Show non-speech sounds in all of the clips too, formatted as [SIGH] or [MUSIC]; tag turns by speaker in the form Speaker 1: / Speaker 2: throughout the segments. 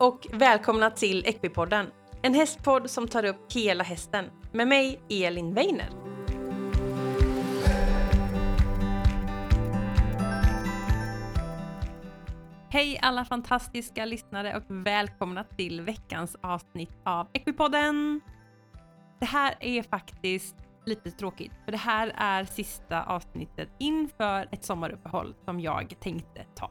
Speaker 1: och välkomna till Equipodden. En hästpodd som tar upp hela hästen. Med mig, Elin Weiner. Hej alla fantastiska lyssnare och välkomna till veckans avsnitt av Equipodden. Det här är faktiskt lite tråkigt, för det här är sista avsnittet inför ett sommaruppehåll som jag tänkte ta.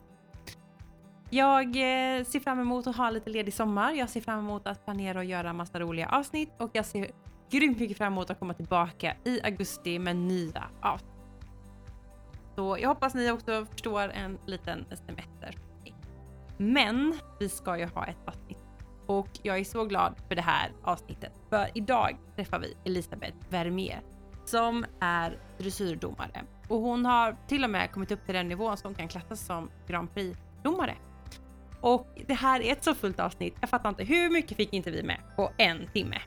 Speaker 1: Jag eh, ser fram emot att ha lite ledig sommar. Jag ser fram emot att planera och göra massa roliga avsnitt och jag ser grymt mycket fram emot att komma tillbaka i augusti med nya avsnitt. Så jag hoppas ni också förstår en liten semester. Men vi ska ju ha ett avsnitt och jag är så glad för det här avsnittet. För idag träffar vi Elisabeth Vermeer som är dressyrdomare och hon har till och med kommit upp till den nivån som kan klassas som Grand Prix-domare. Och det här är ett så fullt avsnitt. Jag fattar inte hur mycket fick inte vi med på en timme?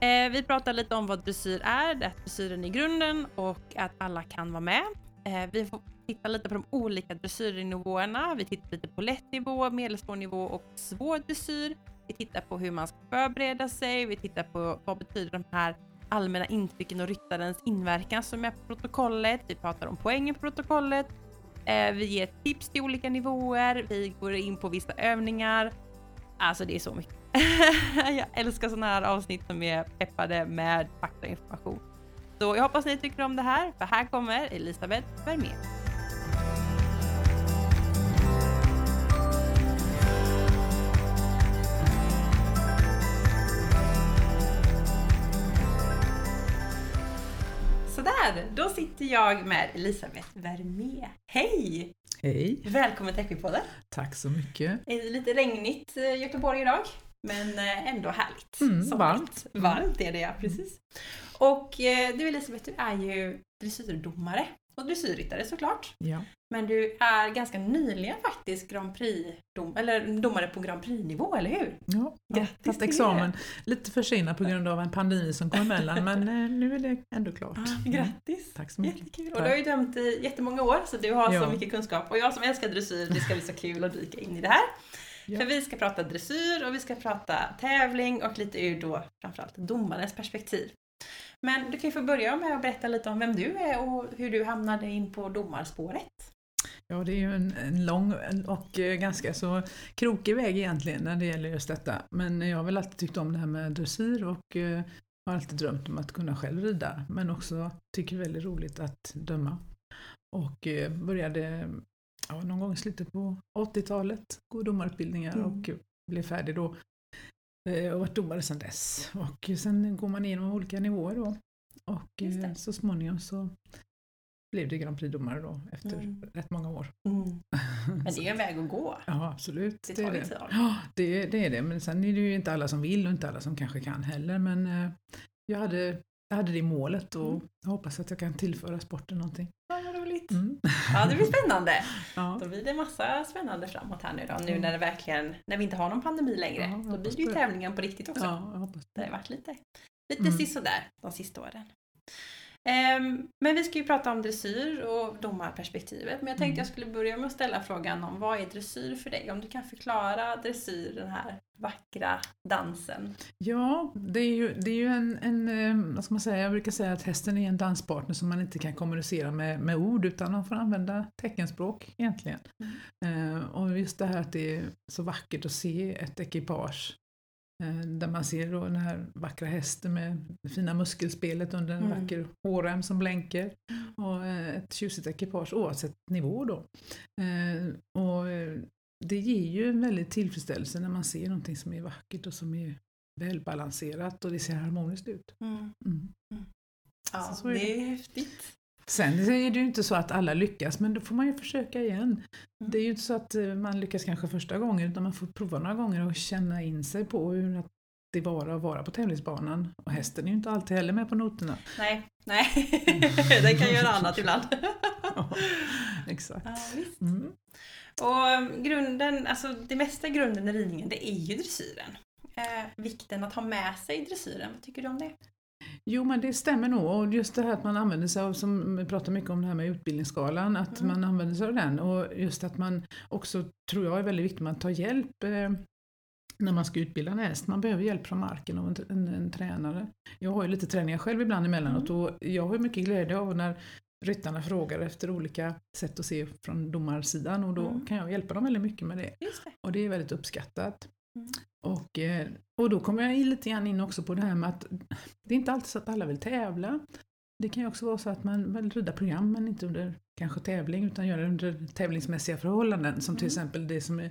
Speaker 1: Eh, vi pratar lite om vad dressyr är, att dressyren är grunden och att alla kan vara med. Eh, vi får titta lite på de olika dressyrnivåerna. Vi tittar lite på lätt nivå, medelsvår nivå och svår dressyr. Vi tittar på hur man ska förbereda sig. Vi tittar på vad betyder de här allmänna intrycken och ryttarens inverkan som är på protokollet. Vi pratar om poängen på protokollet. Eh, vi ger tips till olika nivåer. Vi går in på vissa övningar. Alltså det är så mycket. [LAUGHS] jag älskar sådana här avsnitt som är peppade med faktainformation. Så jag hoppas ni tycker om det här, för här kommer Elisabeth Vermeer. Sådär, då sitter jag med Elisabeth Vermeer. Hej!
Speaker 2: Hej!
Speaker 1: Välkommen till Equipodden.
Speaker 2: Tack så mycket.
Speaker 1: Det är lite regnigt i Göteborg idag, men eh, ändå härligt.
Speaker 2: Mm, varmt.
Speaker 1: Varmt är det ja, precis. Och eh, du Elisabeth, du är ju dressyrdomare och dressyrryttare såklart.
Speaker 2: Ja.
Speaker 1: Men du är ganska nyligen faktiskt Grand Prix dom, eller domare på Grand Prix-nivå, eller hur?
Speaker 2: Ja, ja,
Speaker 1: Grattis till
Speaker 2: examen lite försenad på grund av en pandemi som kom emellan men [LAUGHS] eh, nu är det ändå klart.
Speaker 1: Ah, grattis!
Speaker 2: Tack så mycket.
Speaker 1: Jättekul! Och du har ju dömt i jättemånga år så du har så
Speaker 2: Ja.
Speaker 1: mycket kunskap. Och jag som älskar dressyr, det ska bli så kul att dyka in i det här.
Speaker 2: Ja.
Speaker 1: För vi ska prata dressyr och vi ska prata tävling och lite ur då framförallt domarens perspektiv. Men du kan ju få börja med att berätta lite om vem du är och hur du hamnade in på domarspåret.
Speaker 2: Ja, det är ju en, en lång och eh, ganska så krokig väg egentligen när det gäller just detta. Men jag har väl alltid tyckt om det här med dressyr och eh, har alltid drömt om att kunna själv rida. Men också tycker det är väldigt roligt att döma. Och eh, började ja, någon gång i slutet på 80-talet gå domarutbildningar
Speaker 1: Mm.
Speaker 2: och blev färdig då. Och varit domare sedan dess. Och sen går man igenom olika nivåer då. Och så småningom så blev det Grand Prix-domare då efter
Speaker 1: Mm.
Speaker 2: rätt många år. [LAUGHS]
Speaker 1: Men det är en väg att gå.
Speaker 2: Ja, absolut.
Speaker 1: Det
Speaker 2: Det,
Speaker 1: tar
Speaker 2: är det. Ja, det, det är det. Men sen är det ju inte alla som vill och inte alla som kanske kan heller. Men eh, jag, hade, jag hade det målet och
Speaker 1: Mm.
Speaker 2: jag hoppas att jag kan tillföra sporten någonting.
Speaker 1: Ja, vad roligt.
Speaker 2: Mm.
Speaker 1: Ja, det blir spännande. [LAUGHS]
Speaker 2: Ja.
Speaker 1: Då blir det massa spännande framåt här nu då. Nu
Speaker 2: Mm.
Speaker 1: när det verkligen, när vi inte har någon pandemi längre.
Speaker 2: Ja,
Speaker 1: då blir det ju tävlingen på riktigt också.
Speaker 2: ja, jag hoppas
Speaker 1: Det har
Speaker 2: det.
Speaker 1: varit lite, lite
Speaker 2: Mm.
Speaker 1: sisådär de sista åren. Ehm, men vi ska ju prata om dressyr och domarperspektivet. Men jag tänkte
Speaker 2: Mm.
Speaker 1: jag skulle börja med att ställa frågan om vad är dressyr för dig? Om du kan förklara dressyr, den här vackra dansen.
Speaker 2: Ja, det är ju, det är ju en, en, eh, vad ska man säga, jag brukar säga att hästen är en danspartner som man inte kan kommunicera med, med ord utan man får använda teckenspråk egentligen. Eh, och just det här att det är så vackert att se ett ekipage där man ser då den här vackra hästen med det fina muskelspelet under en
Speaker 1: Mm.
Speaker 2: vacker hårrem som blänker och eh, ett tjusigt ekipage oavsett nivå då. Eh, och eh, det ger ju en väldig tillfredsställelse när man ser någonting som är vackert och som är välbalanserat och det ser harmoniskt ut. Mm.
Speaker 1: Ja,
Speaker 2: Så- så är
Speaker 1: det är häftigt.
Speaker 2: Sen är det ju inte så att alla lyckas men då får man ju försöka igen.
Speaker 1: Mm.
Speaker 2: Det är ju inte så att eh, man lyckas kanske första gången utan man får prova några gånger och känna in sig på hur det var att vara på tävlingsbanan. Och hästen är ju inte alltid heller med på noterna.
Speaker 1: Nej, nej. [LAUGHS] den kan göra annat ibland. [LAUGHS]
Speaker 2: Ja, Exakt.
Speaker 1: Ja.
Speaker 2: Mm.
Speaker 1: Och um, grunden, alltså det mesta grunden i ridningen, det är ju dressyren. Eh, vikten att ha med sig dressyren, vad tycker du om det?
Speaker 2: Jo men det stämmer nog och just det här att man använder sig av, som vi pratar mycket om det här med utbildningsskalan, att
Speaker 1: Mm.
Speaker 2: man använder sig av den och just att man också, tror jag är väldigt viktigt, man tar hjälp eh, när man ska utbilda en häst. Man behöver hjälp från marken av en, en, en tränare. Jag har ju lite träningar själv ibland emellanåt
Speaker 1: Mm.
Speaker 2: och jag har mycket glädje av när ryttarna frågar efter olika sätt att se från domarsidan och då
Speaker 1: Mm.
Speaker 2: kan jag hjälpa dem väldigt mycket med det.
Speaker 1: Det.
Speaker 2: Och det är väldigt uppskattat.
Speaker 1: Mm.
Speaker 2: Och, eh, och då kommer jag lite grann in också på det här med att det är inte alltid så att alla vill tävla. Det kan ju också vara så att man vill rida program men inte under kanske tävling utan gör det under tävlingsmässiga förhållanden. Som till
Speaker 1: Mm.
Speaker 2: exempel det som är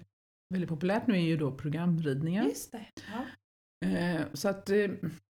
Speaker 2: väldigt populärt nu är ju då programridningar.
Speaker 1: Just det. Ja.
Speaker 2: Eh, Så att eh,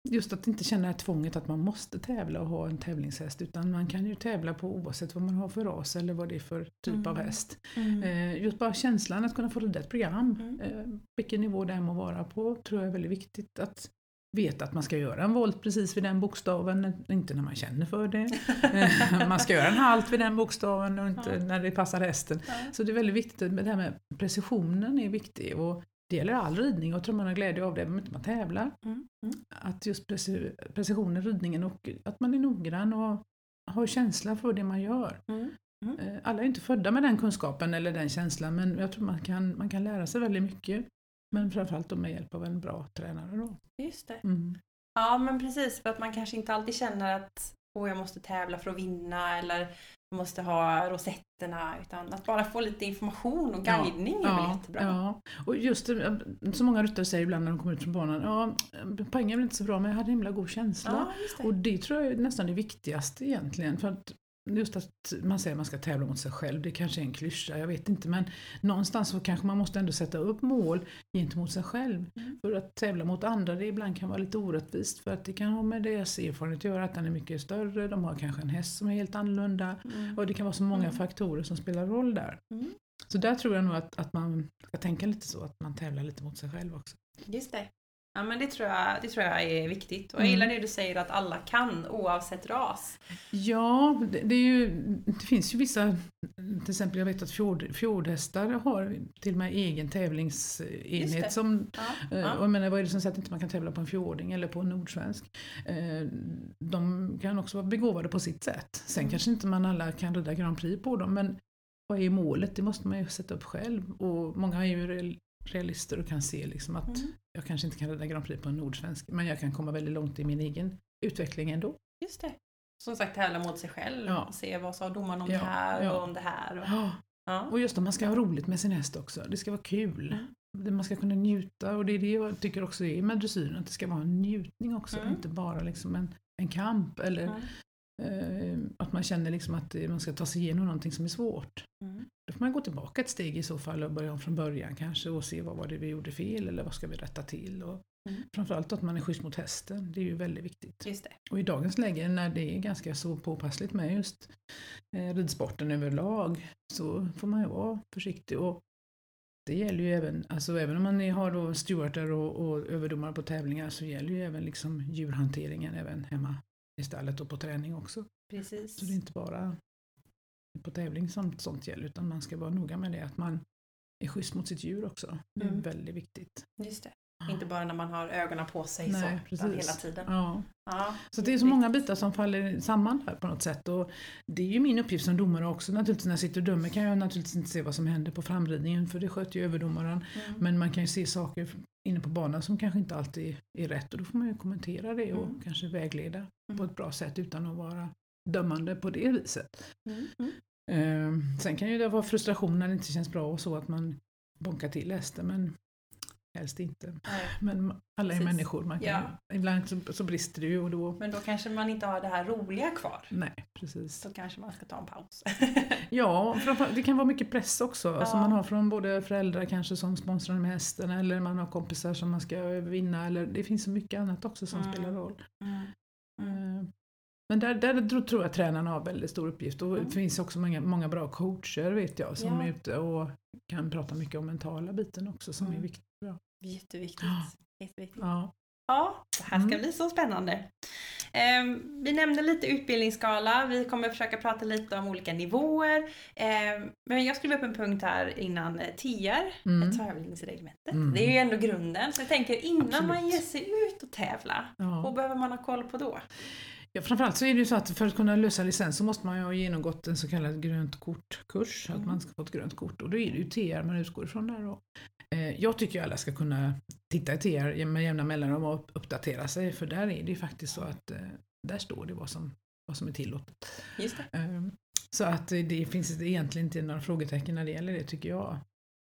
Speaker 2: just att inte känna tvånget att man måste tävla och ha en tävlingshäst utan man kan ju tävla på oavsett vad man har för ras eller vad det är för typ av
Speaker 1: Mm.
Speaker 2: häst.
Speaker 1: Mm.
Speaker 2: Eh, Just bara känslan att kunna få rida ett program,
Speaker 1: Mm.
Speaker 2: eh, vilken nivå det än må vara på, tror jag är väldigt viktigt att veta att man ska göra en volt precis vid den bokstaven, inte när man känner för det. [LAUGHS] Eh, man ska göra en halt vid den bokstaven och inte
Speaker 1: Ja.
Speaker 2: när det passar hästen.
Speaker 1: Ja.
Speaker 2: Så det är väldigt viktigt, med det här med precisionen är viktig och det gäller all ridning och jag tror man har glädje av det om inte man tävlar.
Speaker 1: Mm. Mm.
Speaker 2: Att just preci- precision i ridningen och att man är noggrann och har känsla för det man gör.
Speaker 1: Mm.
Speaker 2: Eh, Alla är inte födda med den kunskapen eller den känslan men jag tror man kan, man kan lära sig väldigt mycket. Men framförallt då med hjälp av en bra tränare. Då.
Speaker 1: Just det.
Speaker 2: Mm.
Speaker 1: Ja men precis för att man kanske inte alltid känner att åh jag måste tävla för att vinna eller jag måste ha rosetterna utan att bara få lite information och
Speaker 2: Ja,
Speaker 1: guidning är väl jättebra.
Speaker 2: Ja. Och just det, så många ryttare säger ibland när de kommer ut från banan, ja poängen är väl inte så bra men jag hade himla god känsla.
Speaker 1: Ja, det.
Speaker 2: Och det tror jag är nästan det viktigaste egentligen. För att just att man säger att man ska tävla mot sig själv, det kanske är en klyscha, jag vet inte. Men någonstans så kanske man måste ändå sätta upp mål gentemot sig själv.
Speaker 1: Mm.
Speaker 2: För att tävla mot andra, det ibland kan vara lite orättvist. För att det kan ha med deras erfarenhet att göra, att den är mycket större, de har kanske en häst som är helt annorlunda.
Speaker 1: Mm.
Speaker 2: Och det kan vara så många
Speaker 1: Mm.
Speaker 2: faktorer som spelar roll där.
Speaker 1: Mm.
Speaker 2: Så där tror jag nog att, att man ska tänka lite så, att man tävlar lite mot sig själv också.
Speaker 1: Just det. Ja men det tror, jag, det tror jag är viktigt. Och jag
Speaker 2: Mm.
Speaker 1: gillar det du säger att alla kan oavsett ras.
Speaker 2: Ja, det, det, är ju, det finns ju vissa, till exempel jag vet att fjord, fjordhästar har till och med egen tävlingsenhet. Som,
Speaker 1: Ja.
Speaker 2: eh,
Speaker 1: Ja.
Speaker 2: och jag menar, vad är det som säger att inte man kan tävla på en fjording eller på en nordsvensk? Eh, De kan också vara begåvade på sitt sätt. Sen
Speaker 1: Mm.
Speaker 2: kanske inte man alla kan rida Grand Prix på dem men vad är målet? Det måste man ju sätta upp själv. Och många är ju real- realister och kan se liksom att
Speaker 1: Mm.
Speaker 2: Jag kanske inte kan rida Grand Prix på en nordsvensk men jag kan komma väldigt långt i min egen utveckling ändå.
Speaker 1: Just det. Som sagt tävla mot sig själv
Speaker 2: Ja.
Speaker 1: se vad sa domaren om
Speaker 2: Ja,
Speaker 1: det här
Speaker 2: ja.
Speaker 1: och om det här. Och,
Speaker 2: Ja. Och just det, man ska ha roligt med sin häst också. Det ska vara kul.
Speaker 1: Mm.
Speaker 2: Man ska kunna njuta och det är det jag tycker också är med dressyren, att det ska vara en njutning också.
Speaker 1: Mm.
Speaker 2: Inte bara liksom en, en kamp eller
Speaker 1: Mm.
Speaker 2: eh, att man känner liksom att man ska ta sig igenom någonting som är svårt. Då får man gå tillbaka ett steg i så fall och börja om från början kanske och se vad var det vi gjorde fel eller vad ska vi rätta till. Och
Speaker 1: Mm.
Speaker 2: Framförallt att man är schysst mot hästen, det är ju väldigt viktigt.
Speaker 1: Just det.
Speaker 2: Och i dagens läge när det är ganska så påpassligt med just eh, ridsporten överlag så får man ju vara försiktig. Och det gäller ju även, alltså även om man har då stewarder och, och överdomare på tävlingar så gäller ju även liksom djurhanteringen även hemma i stallet och på träning också.
Speaker 1: Precis.
Speaker 2: Så det är inte bara på tävling som sånt gäller utan man ska vara noga med det att man är schysst mot sitt djur också. Det är
Speaker 1: Mm.
Speaker 2: väldigt viktigt.
Speaker 1: Just det. Inte bara när man har ögonen på sig
Speaker 2: Nej,
Speaker 1: så, utan
Speaker 2: precis.
Speaker 1: hela tiden.
Speaker 2: Ja.
Speaker 1: Ja.
Speaker 2: Så det är så många bitar som faller samman här på något sätt. Och det är ju min uppgift som domare också naturligtvis. När jag sitter och dömer kan jag naturligtvis inte se vad som händer på framridningen för det sköter ju överdomaren.
Speaker 1: Mm.
Speaker 2: Men man kan ju se saker inne på banan som kanske inte alltid är rätt och då får man ju kommentera det och
Speaker 1: Mm.
Speaker 2: kanske vägleda
Speaker 1: Mm.
Speaker 2: på ett bra sätt utan att vara dömande på det viset.
Speaker 1: Mm. Mm.
Speaker 2: Eh, sen kan ju det vara frustration när det inte känns bra och så att man bonkar till hästen men helst inte.
Speaker 1: Nej.
Speaker 2: Men alla är
Speaker 1: Precis.
Speaker 2: människor, man kan
Speaker 1: Ja.
Speaker 2: ibland så, så brister det ju och då,
Speaker 1: Men då kanske man inte har det här roliga kvar.
Speaker 2: nej precis.
Speaker 1: Så kanske man ska ta en paus. [LAUGHS]
Speaker 2: Ja, det kan vara mycket press också
Speaker 1: Ja.
Speaker 2: som man har från både föräldrar kanske som sponsrar med hästen eller man har kompisar som man ska vinna eller det finns så mycket annat också som
Speaker 1: Mm.
Speaker 2: spelar roll.
Speaker 1: Mm. Mm.
Speaker 2: Eh, Men där, där tror- jag tränarna har väldigt stor uppgift och det finns också många, många bra coacher vet jag som
Speaker 1: Ja.
Speaker 2: är ute och kan prata mycket om mentala biten också som
Speaker 1: Mm.
Speaker 2: är viktigt.
Speaker 1: Jätteviktigt.
Speaker 2: Ja.
Speaker 1: Jätteviktigt.
Speaker 2: Ja.
Speaker 1: Ja, det här ska
Speaker 2: Mm.
Speaker 1: bli så spännande. Ehm, vi nämnde lite utbildningsskala, vi kommer försöka prata lite om olika nivåer. Ehm, men jag skrev upp en punkt här innan eh, TR,
Speaker 2: Mm.
Speaker 1: tävlingsreglementet.
Speaker 2: Mm.
Speaker 1: Det är ju ändå grunden. Så jag tänker innan man
Speaker 2: Absolut.
Speaker 1: ger sig ut och tävla,
Speaker 2: Ja.
Speaker 1: vad behöver man ha koll på då?
Speaker 2: Ja, framförallt så är det ju så att för att kunna lösa licens så måste man ju ha genomgått en så kallad grönt kort-kurs,
Speaker 1: Mm.
Speaker 2: att man ska få ett grönt kort och då är det ju TR man utgår ifrån där. Och, eh, jag tycker ju alla ska kunna titta i TR med jämna mellanrum och uppdatera sig för där är det ju faktiskt så att eh, där står det vad som, vad som är tillåtet.
Speaker 1: Just det.
Speaker 2: Eh, så att det finns egentligen inte några frågetecken när det gäller det tycker jag.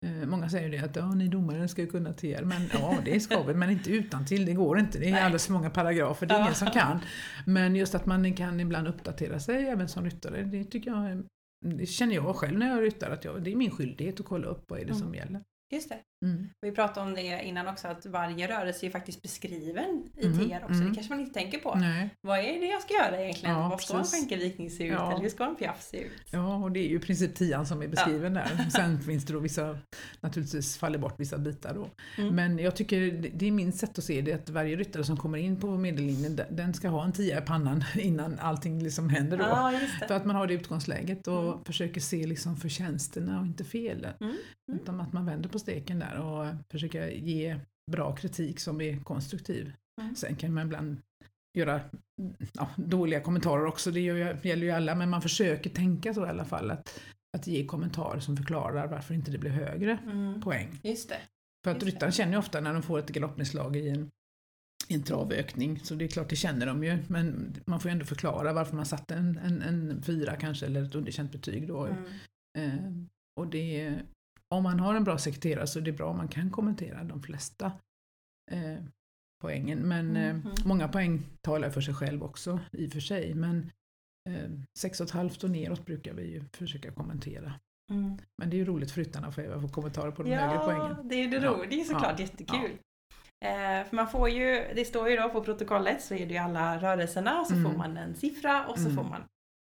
Speaker 2: Eh, Många säger det att ja, ni domare ska ju kunna TR, men ja det ska vi, men inte utan till. det går inte. Det är alldeles för många paragrafer, det är ingen som kan. Men just att man kan ibland uppdatera sig även som ryttare, det tycker jag det känner jag själv när jag ryttar att jag, det är min skyldighet att kolla upp vad är det som gäller.
Speaker 1: Just det.
Speaker 2: Mm.
Speaker 1: Vi pratade om det innan också att varje rörelse är faktiskt beskriven i
Speaker 2: Mm,
Speaker 1: TR också.
Speaker 2: mm.
Speaker 1: Det kanske man inte tänker på.
Speaker 2: Nej.
Speaker 1: Vad är det jag ska göra egentligen?
Speaker 2: Ja,
Speaker 1: Vad ska en skänkelvikning se ut?
Speaker 2: Ja.
Speaker 1: Eller hur ska en piaff se ut?
Speaker 2: Ja, och det är ju i princip tian som är beskriven där. Sen [LAUGHS] finns det då vissa, naturligtvis faller bort vissa bitar då.
Speaker 1: Mm.
Speaker 2: Men jag tycker, det- är min sätt att se det, att varje ryttare som kommer in på medellinjen, den- ska ha en tia i pannan [LAUGHS] innan allting liksom händer då.
Speaker 1: Ja,
Speaker 2: För att man har det utgångsläget och
Speaker 1: Mm.
Speaker 2: försöker se liksom förtjänsterna och inte felen.
Speaker 1: Mm. Mm.
Speaker 2: Utan att man vänder på steken där och försöker ge bra kritik som är konstruktiv.
Speaker 1: Mm.
Speaker 2: Sen kan man ibland göra ja, dåliga kommentarer också, det gäller ju alla, men man försöker tänka så i alla fall. Att, att ge kommentarer som förklarar varför inte det blir högre
Speaker 1: Mm.
Speaker 2: poäng.
Speaker 1: Just det.
Speaker 2: För att ryttaren känner ju ofta när de får ett galoppnedslag i en, i en travökning, så det är klart det känner de ju, men man får ju ändå förklara varför man satte en, en, en fyra kanske, eller ett underkänt betyg då.
Speaker 1: Mm.
Speaker 2: Eh, och det, om man har en bra sekreterare så är det bra om man kan kommentera de flesta eh, poängen. Men eh,
Speaker 1: Mhm.
Speaker 2: många poäng talar för sig själv också i och för sig. Men eh, sex och ett halvt och neråt brukar vi ju försöka kommentera.
Speaker 1: Mm.
Speaker 2: Men det är ju roligt för ryttarna att få få kommentarer på de högre
Speaker 1: Ja,
Speaker 2: poängen.
Speaker 1: det är det
Speaker 2: Ja.
Speaker 1: roligt. Det är såklart
Speaker 2: Ja.
Speaker 1: jättekul. Eh, för man får ju, det står ju då på protokollet så är det ju alla rörelserna och så
Speaker 2: Mm.
Speaker 1: får man en siffra och så
Speaker 2: Mm.
Speaker 1: får man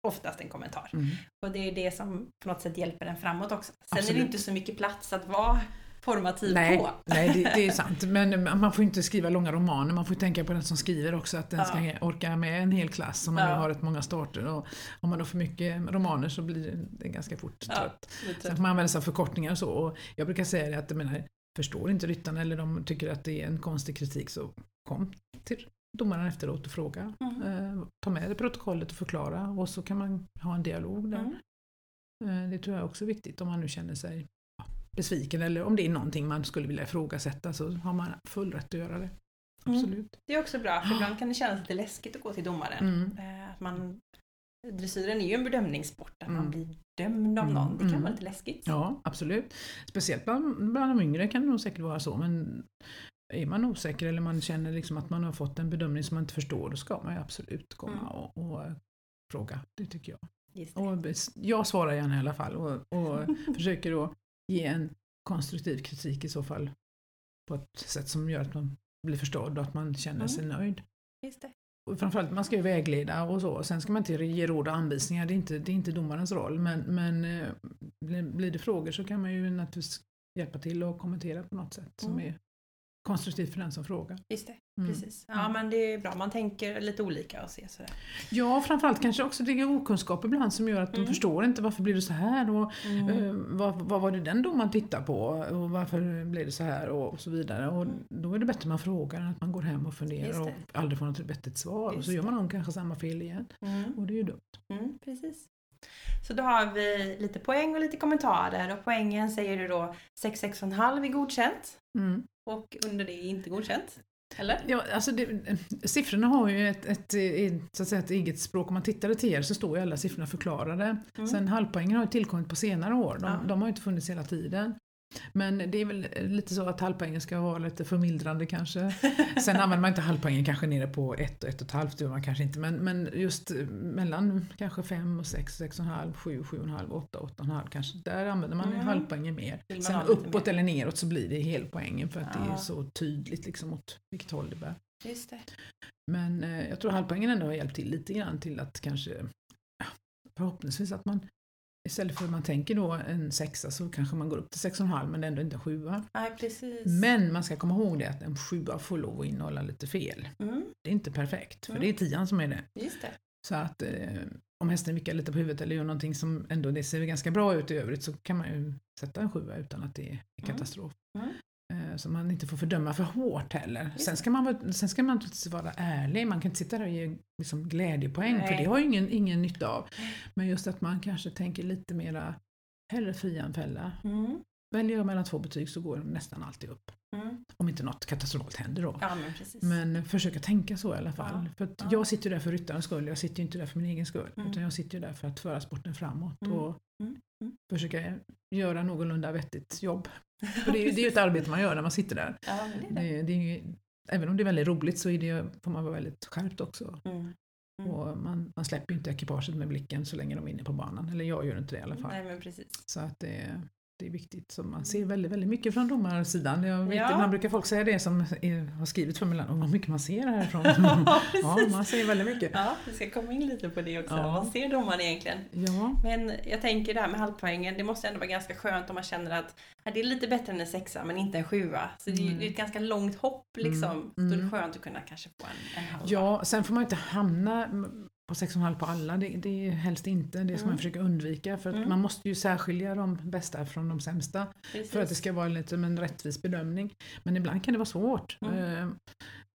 Speaker 1: oftast en kommentar.
Speaker 2: Mm.
Speaker 1: Och det är det som på något sätt hjälper en framåt också. Sen är det
Speaker 2: Absolut.
Speaker 1: inte så mycket plats att vara formativ
Speaker 2: Nej,
Speaker 1: på.
Speaker 2: nej det, det är [LAUGHS] sant. Men man får inte skriva långa romaner. Man får tänka på den som skriver också, att den
Speaker 1: Ja.
Speaker 2: ska orka med en hel klass om man
Speaker 1: Ja.
Speaker 2: har rätt många starter. Och om man då får mycket romaner så blir det- ganska fort
Speaker 1: Ja.
Speaker 2: trött. Sen får man använda sig av förkortningar och så. Och jag brukar säga det att jag menar, förstår inte ryttarna eller de tycker att det är en konstig kritik så kom till domaren efteråt och fråga.
Speaker 1: Mm.
Speaker 2: Eh, ta med det protokollet och förklara och så kan man ha en dialog där.
Speaker 1: Mm.
Speaker 2: Eh, Det tror jag också är viktigt om man nu känner sig ja, besviken eller om det är någonting man skulle vilja ifrågasätta så har man full rätt att göra det.
Speaker 1: Mm.
Speaker 2: Absolut.
Speaker 1: Det är också bra, för ibland [GASPS] kan det kännas lite läskigt att gå till domaren.
Speaker 2: Mm.
Speaker 1: Eh, Att man, dressyren är ju en bedömningssport, att man
Speaker 2: Mm.
Speaker 1: blir dömd av
Speaker 2: Mm,
Speaker 1: någon. Det kan
Speaker 2: mm.
Speaker 1: vara lite läskigt.
Speaker 2: Ja, absolut. Speciellt bland, bland de yngre kan det nog säkert vara så men är man osäker eller man känner liksom att man har fått en bedömning som man inte förstår då ska man ju absolut komma
Speaker 1: Mm.
Speaker 2: och, och eh, fråga. Det tycker jag.
Speaker 1: Det.
Speaker 2: Och jag svarar gärna i alla fall och, och [LAUGHS] försöker då ge en konstruktiv kritik i så fall på ett sätt som gör att man blir förstådd och att man känner
Speaker 1: Mm.
Speaker 2: sig nöjd.
Speaker 1: Just det.
Speaker 2: Och framförallt man ska ju vägleda och så. Sen ska man inte ge råd och anvisningar, det är inte, det är inte domarens roll. Men, men eh, blir, det frågor så kan man ju naturligtvis hjälpa till och kommentera på något sätt som
Speaker 1: Mm.
Speaker 2: är konstruktivt för den som frågar.
Speaker 1: Just det.
Speaker 2: Mm.
Speaker 1: Precis. Ja
Speaker 2: Mm.
Speaker 1: men det är bra, man tänker lite olika och ser sådär.
Speaker 2: Ja, framförallt kanske också det är okunskap ibland som gör att de
Speaker 1: Mm.
Speaker 2: förstår inte varför blir det så här och
Speaker 1: Mm.
Speaker 2: eh, vad, vad var det den domaren tittade på och varför blev det så här och så vidare. Och
Speaker 1: Mm.
Speaker 2: då är det bättre man frågar än att man går hem och funderar och aldrig får något vettigt svar och
Speaker 1: Just
Speaker 2: så gör man nog kanske samma fel igen.
Speaker 1: Mm.
Speaker 2: Och det är ju dumt.
Speaker 1: Precis. Så då har vi lite poäng och lite kommentarer och poängen säger du då 6, 6,5 är godkänt
Speaker 2: Mm.
Speaker 1: och under det är inte godkänt. Eller?
Speaker 2: Ja, alltså det, siffrorna har ju ett, ett, ett, så att säga, ett eget språk. Om man tittar TR så står ju alla siffrorna förklarade.
Speaker 1: Mm.
Speaker 2: Sen halvpoängen har ju tillkommit på senare år. De,
Speaker 1: Ja.
Speaker 2: de har ju inte funnits hela tiden. Men det är väl lite så att halvpoängen ska vara lite förmildrande kanske. [LAUGHS] Sen använder man inte halvpoängen kanske nere på 1 och 1,5 det gör man kanske inte. Men, men just mellan kanske 5 och 6, 6,5, 7, 7,5, 8, 8,5 kanske. Där använder man
Speaker 1: Mm.
Speaker 2: halvpoängen mer. Sen uppåt
Speaker 1: mer.
Speaker 2: eller neråt så blir det helpoängen för att det är
Speaker 1: Ja.
Speaker 2: så tydligt liksom åt vilket håll det bär.
Speaker 1: Just det.
Speaker 2: Men eh, jag tror halvpoängen ändå har hjälpt till lite grann till att kanske ja, förhoppningsvis att man istället för att man tänker då en sexa så kanske man går upp till 6,5 men det är ändå inte en sjua.
Speaker 1: Nej, precis.
Speaker 2: Men man ska komma ihåg det att en sjua får lov att innehålla lite fel.
Speaker 1: Mm,
Speaker 2: Det är inte perfekt för
Speaker 1: Mm.
Speaker 2: det är tian som är det.
Speaker 1: just det.
Speaker 2: Så att eh, om hästen vickar lite på huvudet eller gör någonting som ändå det ser ganska bra ut i övrigt så kan man ju sätta en sjua utan att det är
Speaker 1: Mm.
Speaker 2: katastrof.
Speaker 1: Mm.
Speaker 2: Så man inte får fördöma för hårt heller. Sen ska, man, sen ska man naturligtvis vara ärlig, man kan inte sitta där och ge liksom glädjepoäng för
Speaker 1: Nej.
Speaker 2: det har ju ingen, ingen nytta av. Men just att man kanske tänker lite mera hellre fria än fälla.
Speaker 1: Mm.
Speaker 2: Väljer jag mellan två betyg så går nästan alltid upp.
Speaker 1: Mm.
Speaker 2: Om inte något katastrofalt händer då.
Speaker 1: Ja, men.
Speaker 2: Men försöka tänka så i alla fall.
Speaker 1: Ja,
Speaker 2: För
Speaker 1: ja.
Speaker 2: jag sitter ju där för ryttarens skull, jag sitter ju inte där för min egen skull.
Speaker 1: Mm.
Speaker 2: Utan jag sitter ju där för att föra sporten framåt
Speaker 1: Mm.
Speaker 2: och
Speaker 1: Mm, mm.
Speaker 2: försöka göra någorlunda vettigt jobb. [LAUGHS] För det, är ju- det är ju ett arbete man gör när man sitter där.
Speaker 1: Det är det.
Speaker 2: Det, är ju, även om det är väldigt roligt så är det, får man vara väldigt skärpt också.
Speaker 1: Mm.
Speaker 2: Och man, man släpper ju inte ekipaget med blicken så länge de är inne på banan. Eller jag gör inte det i alla fall.
Speaker 1: Nej.
Speaker 2: Så att det, det är viktigt. Så man ser väldigt, väldigt mycket från domarsidan. Jag vet,
Speaker 1: Ja.
Speaker 2: Ibland brukar folk säga det som är, har skrivit för mig. "Åh, vad mycket man ser härifrån. [LAUGHS]
Speaker 1: Ja,
Speaker 2: ja, man ser väldigt mycket.
Speaker 1: Ja, vi ska komma in lite på det också.
Speaker 2: Ja.
Speaker 1: Vad ser domaren egentligen?
Speaker 2: Ja,
Speaker 1: Men jag tänker det här med halvpoängen, det måste ändå vara ganska skönt om man känner att det är lite bättre än en sexa men inte en sjua. Så det är
Speaker 2: Mm.
Speaker 1: det ett ganska långt hopp liksom.
Speaker 2: Mm,
Speaker 1: det är
Speaker 2: mm.
Speaker 1: skönt att kunna kanske få en, en halva.
Speaker 2: ja, sen får man inte hamna på 6,5 på alla. Det, det är helst inte. Det ska
Speaker 1: Mm.
Speaker 2: man försöka undvika. För att
Speaker 1: Mm.
Speaker 2: man måste ju särskilja de bästa från de sämsta.
Speaker 1: Precis.
Speaker 2: För att det ska vara lite som en rättvis bedömning. Men ibland kan det vara svårt.
Speaker 1: Mm.
Speaker 2: Eh,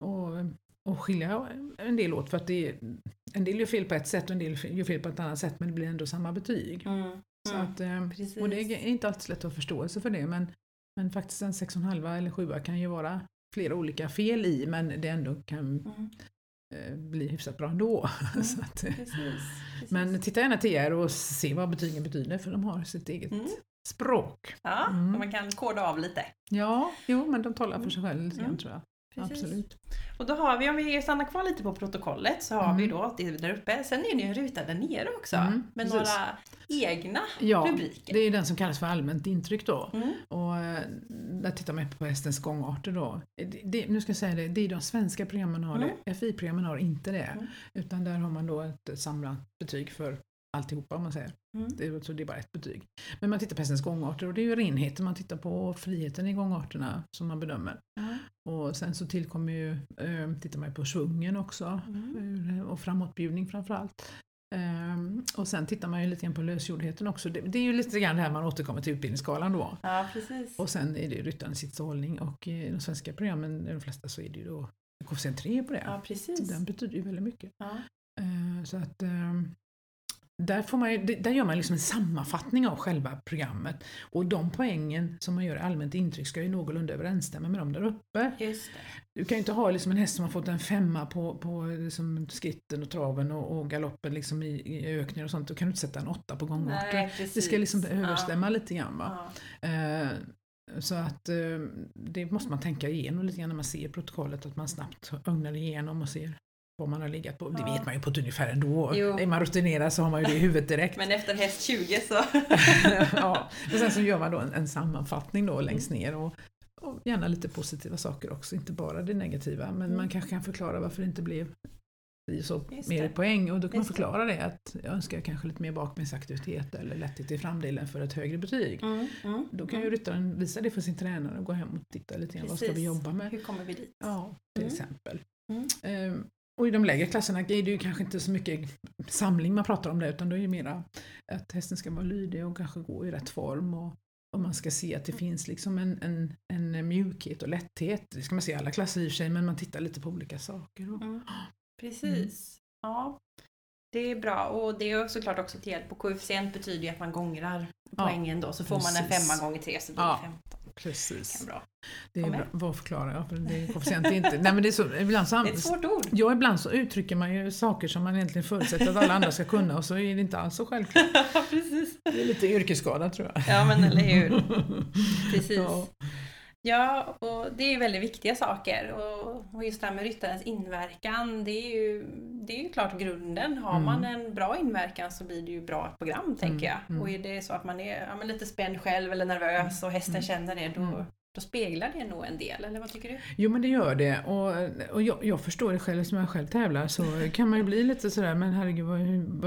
Speaker 2: och, och skilja en del åt för att det en del gör fel på ett sätt och en del gör fel på ett annat sätt men det blir ändå samma betyg.
Speaker 1: Mm.
Speaker 2: Så
Speaker 1: Mm.
Speaker 2: att, eh, och det är inte alltid så lätt att ha förståelse för det men, men faktiskt en 6,5 eller 7 kan ju vara flera olika fel i men det ändå kan
Speaker 1: Mm.
Speaker 2: eh, bli hyfsat bra ändå. [LAUGHS]
Speaker 1: Mm.
Speaker 2: att,
Speaker 1: Precis. Precis.
Speaker 2: men titta gärna till er och se vad betygen betyder för de har sitt eget
Speaker 1: Mm.
Speaker 2: språk.
Speaker 1: Ja,
Speaker 2: Mm.
Speaker 1: man kan koda av lite.
Speaker 2: Ja, jo men de talar för sig själva lite grann
Speaker 1: Mm.
Speaker 2: tror jag.
Speaker 1: Precis.
Speaker 2: Absolut.
Speaker 1: Och då har vi, om vi stannar kvar lite på protokollet, så har
Speaker 2: Mm.
Speaker 1: vi då det där uppe. Sen är det ju en ruta där nere också.
Speaker 2: Mm,
Speaker 1: med
Speaker 2: precis.
Speaker 1: några egna
Speaker 2: Ja,
Speaker 1: rubriker.
Speaker 2: Det är den som kallas för allmänt intryck då.
Speaker 1: Mm.
Speaker 2: Och eh, där tittar man på hästens gångarter då. Det, det, nu ska jag säga det, det är de svenska programmen har det. FI-programmen har inte det.
Speaker 1: Mm.
Speaker 2: Utan där har man då ett samlat betyg för alltihopa om man säger.
Speaker 1: Mm.
Speaker 2: Det, är- så det är bara ett betyg. Men man tittar på hästens gångarter och det är ju renheten man tittar på och friheten i gångarterna som man bedömer.
Speaker 1: Ja.
Speaker 2: Och sen så tillkommer ju, eh, tittar man ju på svungen också
Speaker 1: Mm.
Speaker 2: eh, och framåtbjudning framförallt. Ehm, och sen tittar man ju lite grann på lösgjordheten också. Det, det är ju lite grann det här man återkommer till utbildningsskalan då.
Speaker 1: ja, precis.
Speaker 2: Och sen är det ju ryttarens sittshållning och i de svenska programmen, de flesta, så är det ju då koefficient 3 på det.
Speaker 1: Ja,
Speaker 2: så
Speaker 1: precis.
Speaker 2: den betyder ju väldigt mycket.
Speaker 1: Ja.
Speaker 2: Eh, så att ehm, där, får man där gör man liksom en sammanfattning av själva programmet. Och de poängen som man gör i allmänt intryck ska ju någorlunda överensstämma med de där uppe. Du kan ju inte ha liksom en häst som har fått en femma på, på liksom skritten och traven och, och galoppen liksom i, i ökningar och sånt. Då kan du inte sätta en åtta på
Speaker 1: precis.
Speaker 2: Det ska liksom
Speaker 1: Ja.
Speaker 2: överstämma lite grann. Va?
Speaker 1: Ja.
Speaker 2: Eh, så att eh, det måste man tänka igenom lite grann när man ser protokollet, att man snabbt ögnar igenom och ser vad man har legat på. Det vet man ju på ett ungefär ändå.
Speaker 1: Jo.
Speaker 2: Är man rutinerad så har man ju det i huvudet direkt.
Speaker 1: Men efter häst 20 så... [LAUGHS]
Speaker 2: ja. Och sen så gör man då en, en sammanfattning då längst ner och, och gärna lite positiva saker också, inte bara det negativa. Men
Speaker 1: Mm.
Speaker 2: man kanske kan förklara varför det inte blev så
Speaker 1: Just
Speaker 2: mer
Speaker 1: det.
Speaker 2: poäng och då kan man
Speaker 1: Just det.
Speaker 2: förklara det att jag önskar kanske lite mer bakbensaktivitet eller lätthet i framdelen för ett högre betyg.
Speaker 1: Mm, mm,
Speaker 2: Då kan ju
Speaker 1: mm.
Speaker 2: ryttaren visa det för sin tränare och gå hem och titta lite grann. Vad ska vi jobba med?
Speaker 1: Hur kommer vi dit?
Speaker 2: Ja, till
Speaker 1: Mm.
Speaker 2: exempel.
Speaker 1: Mm.
Speaker 2: Och i de lägre klasserna är det ju kanske inte så mycket samling man pratar om det utan då är det mera att hästen ska vara lydig och kanske gå i rätt form och, och man ska se att det finns liksom en, en, en mjukhet och lätthet. Det ska man se i alla klasser i och för sig men man tittar lite på olika saker. Och,
Speaker 1: Mm. Precis. Ja. Det är bra och det är såklart också till hjälp. Och koefficient betyder ju att man gångrar
Speaker 2: Ja,
Speaker 1: poängen då. Så får man en
Speaker 2: precis.
Speaker 1: femma gånger tre så blir
Speaker 2: Ja.
Speaker 1: det 15.
Speaker 2: precis.
Speaker 1: Kan bra.
Speaker 2: Det är bra. Vad förklarar jag? För det är koefficient är inte... Nej men det är så, ibland så
Speaker 1: Det är ett svårt ord.
Speaker 2: Ja, ibland så uttrycker man ju saker som man egentligen förutsätter att alla andra ska kunna och så är det inte alls så självklart. [LAUGHS]
Speaker 1: Precis.
Speaker 2: Det är lite yrkesskada tror jag.
Speaker 1: Ja men eller hur. [LAUGHS] Precis.
Speaker 2: Ja.
Speaker 1: Ja, och det är ju väldigt viktiga saker. Och, och just det här med ryttarens inverkan, det är ju, det är ju klart grunden. Har
Speaker 2: Mm.
Speaker 1: man en bra inverkan så blir det ju bra program, tänker jag.
Speaker 2: mm.
Speaker 1: Och är det så att man är ja, lite spänd själv eller nervös och hästen
Speaker 2: Mm.
Speaker 1: känner det, då,
Speaker 2: Mm.
Speaker 1: Då speglar det nog en del, eller vad tycker du?
Speaker 2: Jo men det gör det och, och jag, jag förstår det själv som jag själv tävlar så kan man ju bli lite sådär men herregud vad,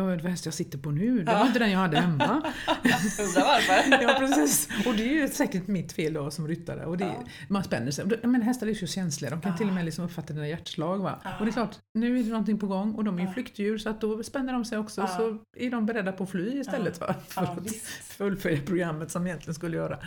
Speaker 2: vad är det för häst jag sitter på nu? Det var
Speaker 1: Ja.
Speaker 2: inte den jag hade hemma. [LAUGHS]
Speaker 1: Undrar varför? [LAUGHS]
Speaker 2: ja precis. Och det är ju säkert mitt fel då som ryttare. Och det,
Speaker 1: Ja.
Speaker 2: Man spänner sig. Men hästar är ju så känsliga, de kan
Speaker 1: Ja.
Speaker 2: till och med liksom uppfatta dina hjärtslag. Va? Och det är klart, nu är det någonting på gång och de är ju flyktdjur så att då spänner de sig också så är de beredda på att fly istället. Va? [LAUGHS] För att fullfölja programmet som egentligen skulle göra.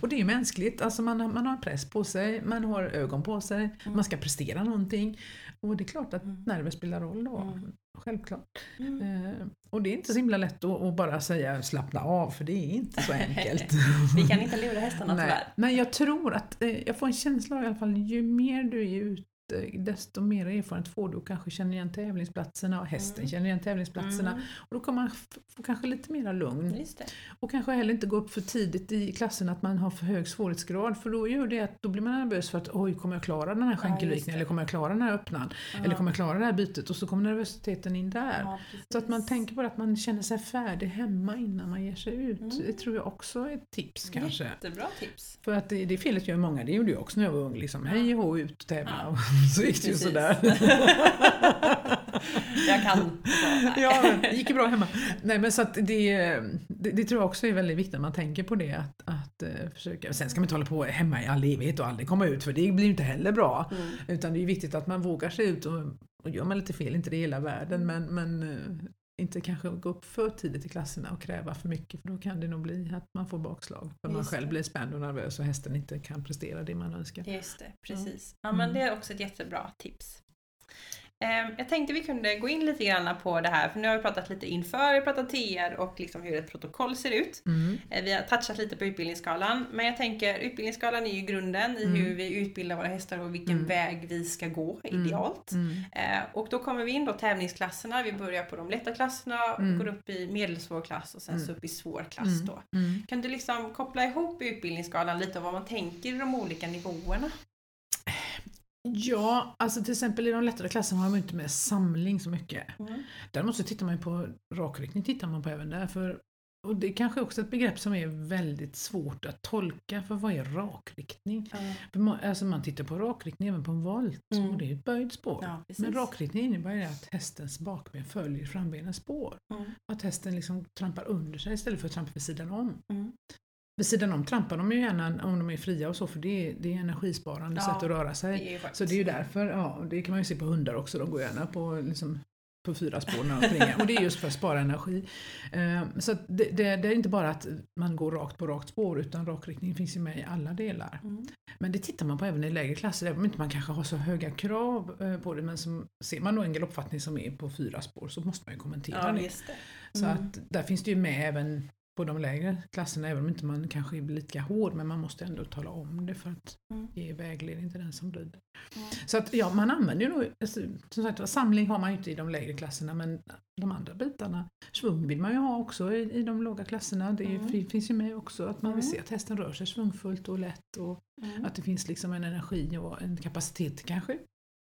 Speaker 2: Och det är ju mänskligt, alltså man har, man har en press på sig, man har ögon på sig, man ska prestera någonting. Och det är klart att
Speaker 1: Mm.
Speaker 2: nerver spelar roll då.
Speaker 1: Mm.
Speaker 2: Självklart.
Speaker 1: Mm.
Speaker 2: Eh, och det är inte så himla lätt att, att bara säga slappna av, för det är inte så enkelt. [LAUGHS]
Speaker 1: Vi kan inte lura hästarna
Speaker 2: Nej.
Speaker 1: tyvärr.
Speaker 2: Men jag tror att, eh, jag får en känsla av i alla fall, ju mer du är ute desto mer erfarenhet får du och kanske känner igen tävlingsplatserna och hästen
Speaker 1: Mm.
Speaker 2: känner igen tävlingsplatserna.
Speaker 1: Mm.
Speaker 2: Och då kommer man få kanske lite mera lugn. Och kanske heller inte gå upp för tidigt i klassen att man har för hög svårighetsgrad för då gör det att då blir man nervös för att oj, kommer jag klara den här skänkelvikningen
Speaker 1: det.
Speaker 2: eller kommer jag klara den här öppnan? Eller kommer jag klara det här bytet? Och så kommer nervositeten in där.
Speaker 1: Ja,
Speaker 2: Så att man tänker på att man känner sig färdig hemma innan man ger sig ut.
Speaker 1: Mm.
Speaker 2: Det tror jag också är ett tips kanske.
Speaker 1: Jättebra tips.
Speaker 2: För att det, det felet gör många, det gjorde jag också när jag var ung. Liksom, hej och ut och tävla. Så gick det ju sådär. [LAUGHS]
Speaker 1: Jag kan. Så,
Speaker 2: ja, det gick ju bra hemma. Nej, men så att det, det, det tror jag också är väldigt viktigt att man tänker på det. Att, att eh, försöka. Sen ska man inte hålla på hemma i all evighet och aldrig komma ut för det blir ju inte heller bra.
Speaker 1: Mm.
Speaker 2: Utan det är viktigt att man vågar sig ut och, och gör man lite fel, inte det hela världen, men, men eh, inte kanske gå upp för tidigt i klasserna och kräva för mycket för då kan det nog bli att man får bakslag. För man själv
Speaker 1: det.
Speaker 2: blir spänd och nervös och hästen inte kan prestera det man önskar.
Speaker 1: Just det, precis. Ja, men
Speaker 2: Mm.
Speaker 1: det är också ett jättebra tips. Ehm, Jag tänkte vi kunde gå in lite grann på det här, för nu har vi pratat lite inför, vi har pratat TR och liksom hur ett protokoll ser ut.
Speaker 2: Mm.
Speaker 1: Eh, Vi har touchat lite på utbildningsskalan, men jag tänker utbildningsskalan är ju grunden i
Speaker 2: Mm.
Speaker 1: hur vi utbildar våra hästar och vilken
Speaker 2: Mm.
Speaker 1: väg vi ska gå
Speaker 2: Mm.
Speaker 1: idealt.
Speaker 2: Mm.
Speaker 1: Eh, och då kommer vi in då tävlingsklasserna, vi börjar på de lätta klasserna,
Speaker 2: Mm.
Speaker 1: går upp i medelsvår klass och sen så upp i svår klass då. Kan du liksom koppla ihop utbildningsskalan lite och vad man tänker i de olika nivåerna?
Speaker 2: Ja, alltså till exempel i de lättare klasserna har man ju inte med samling så mycket. Däremot så tittar man ju på rakriktning, tittar man på även där. För, och det är kanske också ett begrepp som är väldigt svårt att tolka, för vad är rakriktning? För man, alltså man tittar på rakriktning även på en volt,
Speaker 1: Mm.
Speaker 2: och det är ett böjt spår.
Speaker 1: Ja.
Speaker 2: Men rakriktning innebär ju att hästens bakben följer frambenens spår.
Speaker 1: Mm.
Speaker 2: Att hästen liksom trampar under sig istället för att trampa vid sidan om. Vid sidan om trampar de ju gärna om de är fria och så, för det är, det är energisparande
Speaker 1: Ja,
Speaker 2: sätt att röra sig.
Speaker 1: Det.
Speaker 2: Så det är ju därför, ja, det kan man ju se på hundar också, de går gärna på, liksom, på fyra spår när de springer. Och det är just för att spara energi. Eh, så det, det, det är inte bara att man går rakt på rakt spår, utan rakriktning finns ju med i alla delar.
Speaker 1: Mm.
Speaker 2: Men det tittar man på även i lägre klasser, även om inte man kanske har så höga krav eh, på det. Men som, ser man då en galoppfattning som är på fyra spår så måste man ju kommentera
Speaker 1: Ja,
Speaker 2: det.
Speaker 1: det.
Speaker 2: Så
Speaker 1: Mm.
Speaker 2: att där finns det ju med även på de lägre klasserna, även om inte man kanske blir lika hård, men man måste ändå tala om det för att
Speaker 1: Mm.
Speaker 2: ge vägledning till den som rider.
Speaker 1: Mm.
Speaker 2: Så att ja, man använder ju då, alltså, som sagt samling har man ju inte i de lägre klasserna, men de andra bitarna, svung vill man ju ha också i, i de låga klasserna. Det ju-
Speaker 1: Mm.
Speaker 2: fin- finns ju med också att man vill
Speaker 1: Mm.
Speaker 2: se att hästen rör sig svungfullt och lätt och
Speaker 1: Mm.
Speaker 2: att det finns liksom en energi och en kapacitet kanske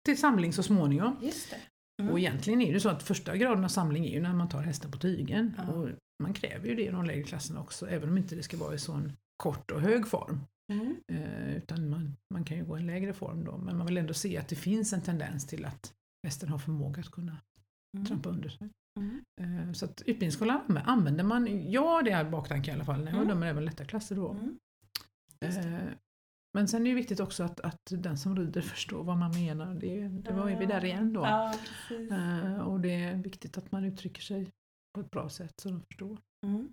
Speaker 2: till samling så småningom.
Speaker 1: Just det. Mm.
Speaker 2: Och egentligen är det så att första graden av samling är ju när man tar hästen på tygen.
Speaker 1: Ja.
Speaker 2: Och man kräver ju det i de lägre klasserna också, även om inte det ska vara i sån kort och hög form.
Speaker 1: Mm.
Speaker 2: Eh, utan man, man kan ju gå en lägre form då, men man vill ändå se att det finns en tendens till att hästen har förmåga att kunna
Speaker 1: Mm.
Speaker 2: trampa under sig.
Speaker 1: Mm.
Speaker 2: Eh, så att utbildningsskolan anv- använder man, ja det är baktanke i alla fall, när jag
Speaker 1: Mm.
Speaker 2: dömer även lätta klasser då.
Speaker 1: Mm.
Speaker 2: Eh, men sen är det viktigt också att, att den som rider förstår vad man menar. Det, det var ju vi där igen då.
Speaker 1: Ja.
Speaker 2: Eh, och det är viktigt att man uttrycker sig på ett bra sätt så de förstår.
Speaker 1: Mm.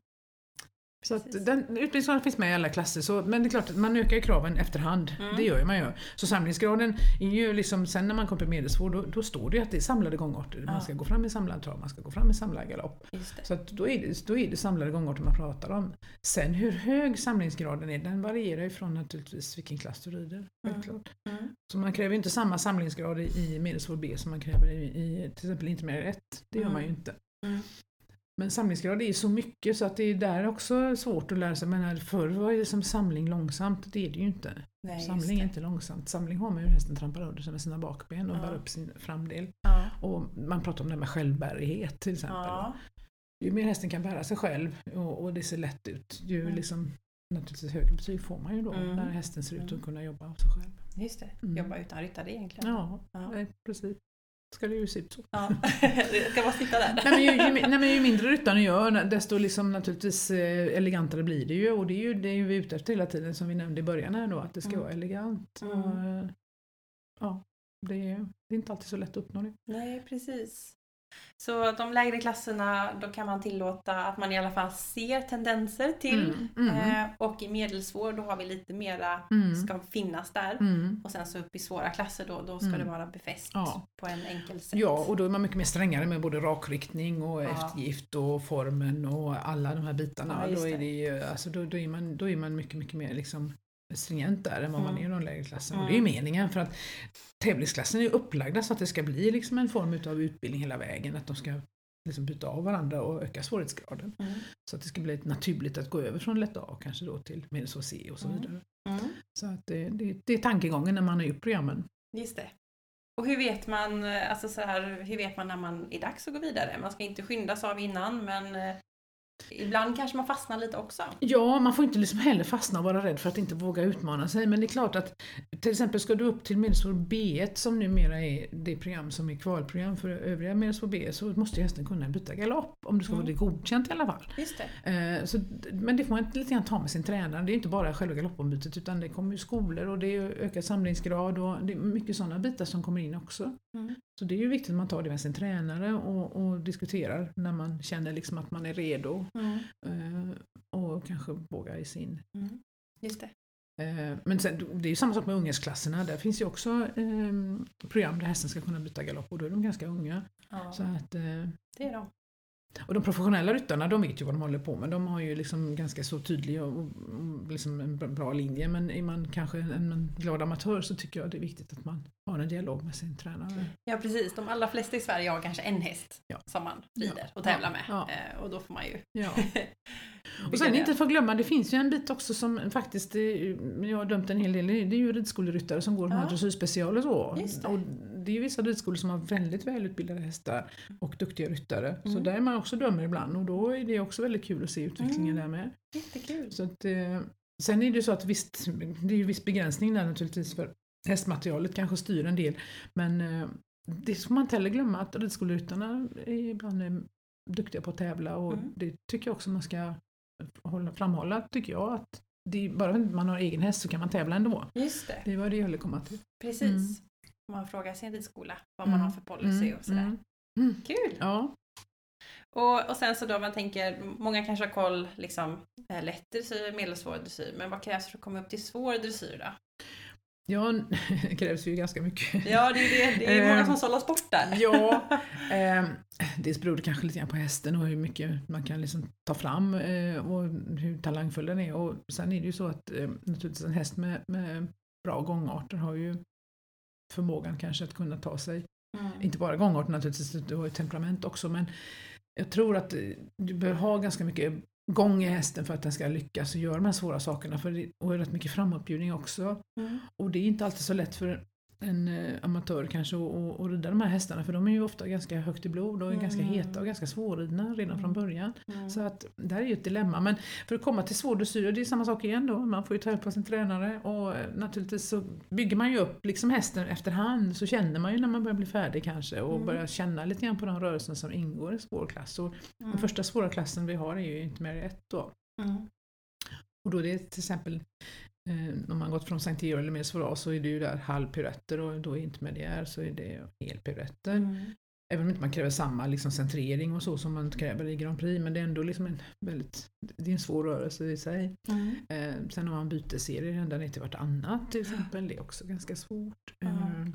Speaker 2: Så att den, utbildningsgraden finns med i alla klasser, så, men det är klart att man ökar kraven efterhand.
Speaker 1: Mm.
Speaker 2: Det gör ju man ju. Så samlingsgraden är ju liksom, sen när man kommer till medelsvår, då, då står det ju att det är samlade gångarter.
Speaker 1: Ja.
Speaker 2: Man ska gå fram i samlad trav, man ska gå fram i samlad galopp. Så att då, är det, då är det samlade gångarter man pratar om. Sen hur hög samlingsgraden är, den varierar ju från naturligtvis vilken klass du rider. Självklart.
Speaker 1: Mm.
Speaker 2: Så man kräver ju inte samma samlingsgrad i, i medelsvår B som man kräver i, i till exempel intermediär 1. Det gör
Speaker 1: Mm.
Speaker 2: man ju inte. Men samlingsgrad är ju så mycket så att det är där också svårt att lära sig. Men förr var det som samling långsamt, det är det ju inte.
Speaker 1: Nej,
Speaker 2: samling är inte långsamt. Samling har man ju hur hästen trampar under sig med sina bakben och
Speaker 1: Ja.
Speaker 2: bär upp sin framdel.
Speaker 1: Ja.
Speaker 2: Och man pratar om det här med självbärighet till exempel.
Speaker 1: Ja.
Speaker 2: Ju mer hästen kan bära sig själv och, och det ser lätt ut, ju
Speaker 1: Mm.
Speaker 2: liksom naturligtvis högre betyg får man ju då
Speaker 1: Mm.
Speaker 2: när hästen ser ut att
Speaker 1: Mm.
Speaker 2: kunna jobba av sig själv.
Speaker 1: Just det.
Speaker 2: Mm.
Speaker 1: Jobba utan ryttare egentligen.
Speaker 2: Ja,
Speaker 1: Ja.
Speaker 2: i princip ska det ju se ut så.
Speaker 1: Ja. det [LAUGHS] ska bara sitta där.
Speaker 2: Nej men, ju, ju, nej men ju mindre ryttaren gör desto liksom naturligtvis eh, elegantare blir det ju och det är ju det är ju vi ute efter hela tiden som vi nämnde i början här då att det ska
Speaker 1: Mm.
Speaker 2: vara elegant.
Speaker 1: Mm.
Speaker 2: Och, eh, ja, det är, det är inte alltid så lätt att uppnå det.
Speaker 1: Nej, precis. Så de lägre klasserna, då kan man tillåta att man i alla fall ser tendenser till.
Speaker 2: Mm, mm.
Speaker 1: Eh, och i medelsvår då har vi lite mera,
Speaker 2: Mm.
Speaker 1: ska finnas där.
Speaker 2: Mm.
Speaker 1: Och sen så upp i svåra klasser då, då ska
Speaker 2: Mm.
Speaker 1: det vara befäst
Speaker 2: Ja.
Speaker 1: på en enkel sätt.
Speaker 2: Ja, och då är man mycket mer strängare med både rakriktning och
Speaker 1: Ja.
Speaker 2: eftergift och formen och alla de här bitarna.
Speaker 1: Ja,
Speaker 2: då, är
Speaker 1: det
Speaker 2: ju, alltså, då, då, är man, då är man mycket, mycket mer liksom stringent där än vad man
Speaker 1: Mm.
Speaker 2: är i de lägre klasserna.
Speaker 1: Mm.
Speaker 2: Och det är ju meningen för att tävlingsklassen är upplagda så att det ska bli liksom en form av utbildning hela vägen. Att de ska liksom byta av varandra och öka svårighetsgraden.
Speaker 1: Mm.
Speaker 2: Så att det ska bli naturligt att gå över från lätt A kanske då till medelsvår C och så
Speaker 1: Mm.
Speaker 2: vidare.
Speaker 1: Mm.
Speaker 2: Så att det, det, det är tankegången när man har gjort programmen.
Speaker 1: Just det. Och hur vet man, alltså så här, hur vet man när man är dags att gå vidare? Man ska inte skynda sig av innan men eh, ibland kanske man fastnar lite också.
Speaker 2: Ja, man får inte liksom heller fastna och vara rädd för att inte våga utmana sig. Men det är klart att till exempel ska du upp till medelsvår B1 som numera är det program som är kvalprogram för övriga medelsvår B så måste ju hästen kunna byta galopp om du ska få
Speaker 1: Mm.
Speaker 2: det godkänt i alla fall.
Speaker 1: Just det.
Speaker 2: Eh, så, men det får man lite grann ta med sin tränare. Det är inte bara själva galoppombytet utan det kommer ju skolor och det är ökad samlingsgrad och det är mycket sådana bitar som kommer in också.
Speaker 1: Mm.
Speaker 2: Så det är ju viktigt att man tar det med sin tränare och, och diskuterar när man känner liksom att man är redo
Speaker 1: Mm.
Speaker 2: eh, och kanske vågar i sin
Speaker 1: Mm. Just det.
Speaker 2: Eh, Men sen, det är ju samma sak med ungdomsklasserna. Där finns ju också eh, program där hästen ska kunna byta galopp och då är de ganska unga.
Speaker 1: Ja,
Speaker 2: Så att, eh,
Speaker 1: det är de.
Speaker 2: och de professionella ryttarna de vet ju vad de håller på med. De har ju liksom ganska så tydlig och, och liksom en bra- bra linje. Men är man kanske en, en glad amatör så tycker jag det är viktigt att man har en dialog med sin tränare.
Speaker 1: Ja precis, de allra flesta i Sverige har kanske en häst
Speaker 2: Ja.
Speaker 1: som man rider och tävlar med.
Speaker 2: Ja.
Speaker 1: Eh, Och då får man ju. [LAUGHS]
Speaker 2: Och sen inte för glömma, det finns ju en bit också som faktiskt, eh, jag har dömt en hel del, det är ju ridskoleryttare som går de här
Speaker 1: Ja.
Speaker 2: dressyrspecial och så.
Speaker 1: Det.
Speaker 2: Och det är ju vissa ridskolor som har väldigt välutbildade hästar och duktiga ryttare. Så
Speaker 1: Mm.
Speaker 2: där är man också dömer ibland och då är det också väldigt kul att se utvecklingen
Speaker 1: Mm.
Speaker 2: där med.
Speaker 1: Jättekul.
Speaker 2: Så att, eh, sen är det ju så att visst, det är ju viss begränsning där naturligtvis för hästmaterialet kanske styr en del. Men eh, det får man inte heller glömma att ridskoleryttarna är ibland eh, duktiga på att tävla och
Speaker 1: Mm.
Speaker 2: det tycker jag också man ska hålla, framhålla, tycker jag. att det är, bara för att man har egen häst så kan man tävla ändå.
Speaker 1: Just det,
Speaker 2: Det var det jag ville komma till.
Speaker 1: precis. Man frågar sin ridskola vad man
Speaker 2: Mm.
Speaker 1: har för policy och sådär.
Speaker 2: Mm. Mm.
Speaker 1: Kul!
Speaker 2: Ja.
Speaker 1: Och, och sen så då man tänker, många kanske har koll liksom eh, lätt dressyr, medelsvår dressyr, men vad krävs för att komma upp till svår dressyr då?
Speaker 2: Ja, [LAUGHS] det krävs ju ganska mycket.
Speaker 1: Ja, det är det. Det är många
Speaker 2: Eh,
Speaker 1: som sållas bort där.
Speaker 2: Ja, [LAUGHS] eh, dels beror det kanske lite grann på hästen och hur mycket man kan liksom ta fram eh, och hur talangfull den är. Och sen är det ju så att eh, naturligtvis en häst med, med bra gångarter har ju förmågan kanske att kunna ta sig,
Speaker 1: Mm.
Speaker 2: inte bara gångarter naturligtvis, du har ju temperament också, men jag tror att du behöver ha ganska mycket gång i hästen för att den ska lyckas och göra de här svåra sakerna. För det, och rätt mycket framuppbjudning också.
Speaker 1: Mm.
Speaker 2: Och det är inte alltid så lätt för en eh, amatör kanske att, att rida de här hästarna för de är ju ofta ganska högt i blod och är ganska
Speaker 1: Mm.
Speaker 2: heta och ganska svårridna redan från
Speaker 1: Mm.
Speaker 2: början.
Speaker 1: Mm.
Speaker 2: Så att det här är ju ett dilemma. Men för att komma till svår dressyr, det är samma sak igen då. Man får ju ta hjälp av sin tränare och eh, naturligtvis så bygger man ju upp liksom hästen efterhand så känner man ju när man börjar bli färdig kanske och
Speaker 1: Mm.
Speaker 2: börjar känna lite grann på de rörelserna som ingår i svår klass. Och
Speaker 1: Mm.
Speaker 2: Den första svåra klassen vi har är ju inte mer ett då.
Speaker 1: Mm.
Speaker 2: Och då är det till exempel om man gått från Sankt Georg eller mer svåra så är det ju där halvpiruetter och då är inte mediär så är det helpiruetter.
Speaker 1: Mm.
Speaker 2: Även om inte man kräver samma liksom, centrering och så som man kräver i Grand Prix men det är ändå liksom en väldigt, det är en svår rörelse i sig.
Speaker 1: Mm.
Speaker 2: Eh, sen har man bytesserier ända ner till vartannat till exempel, det är också ganska svårt. Eh,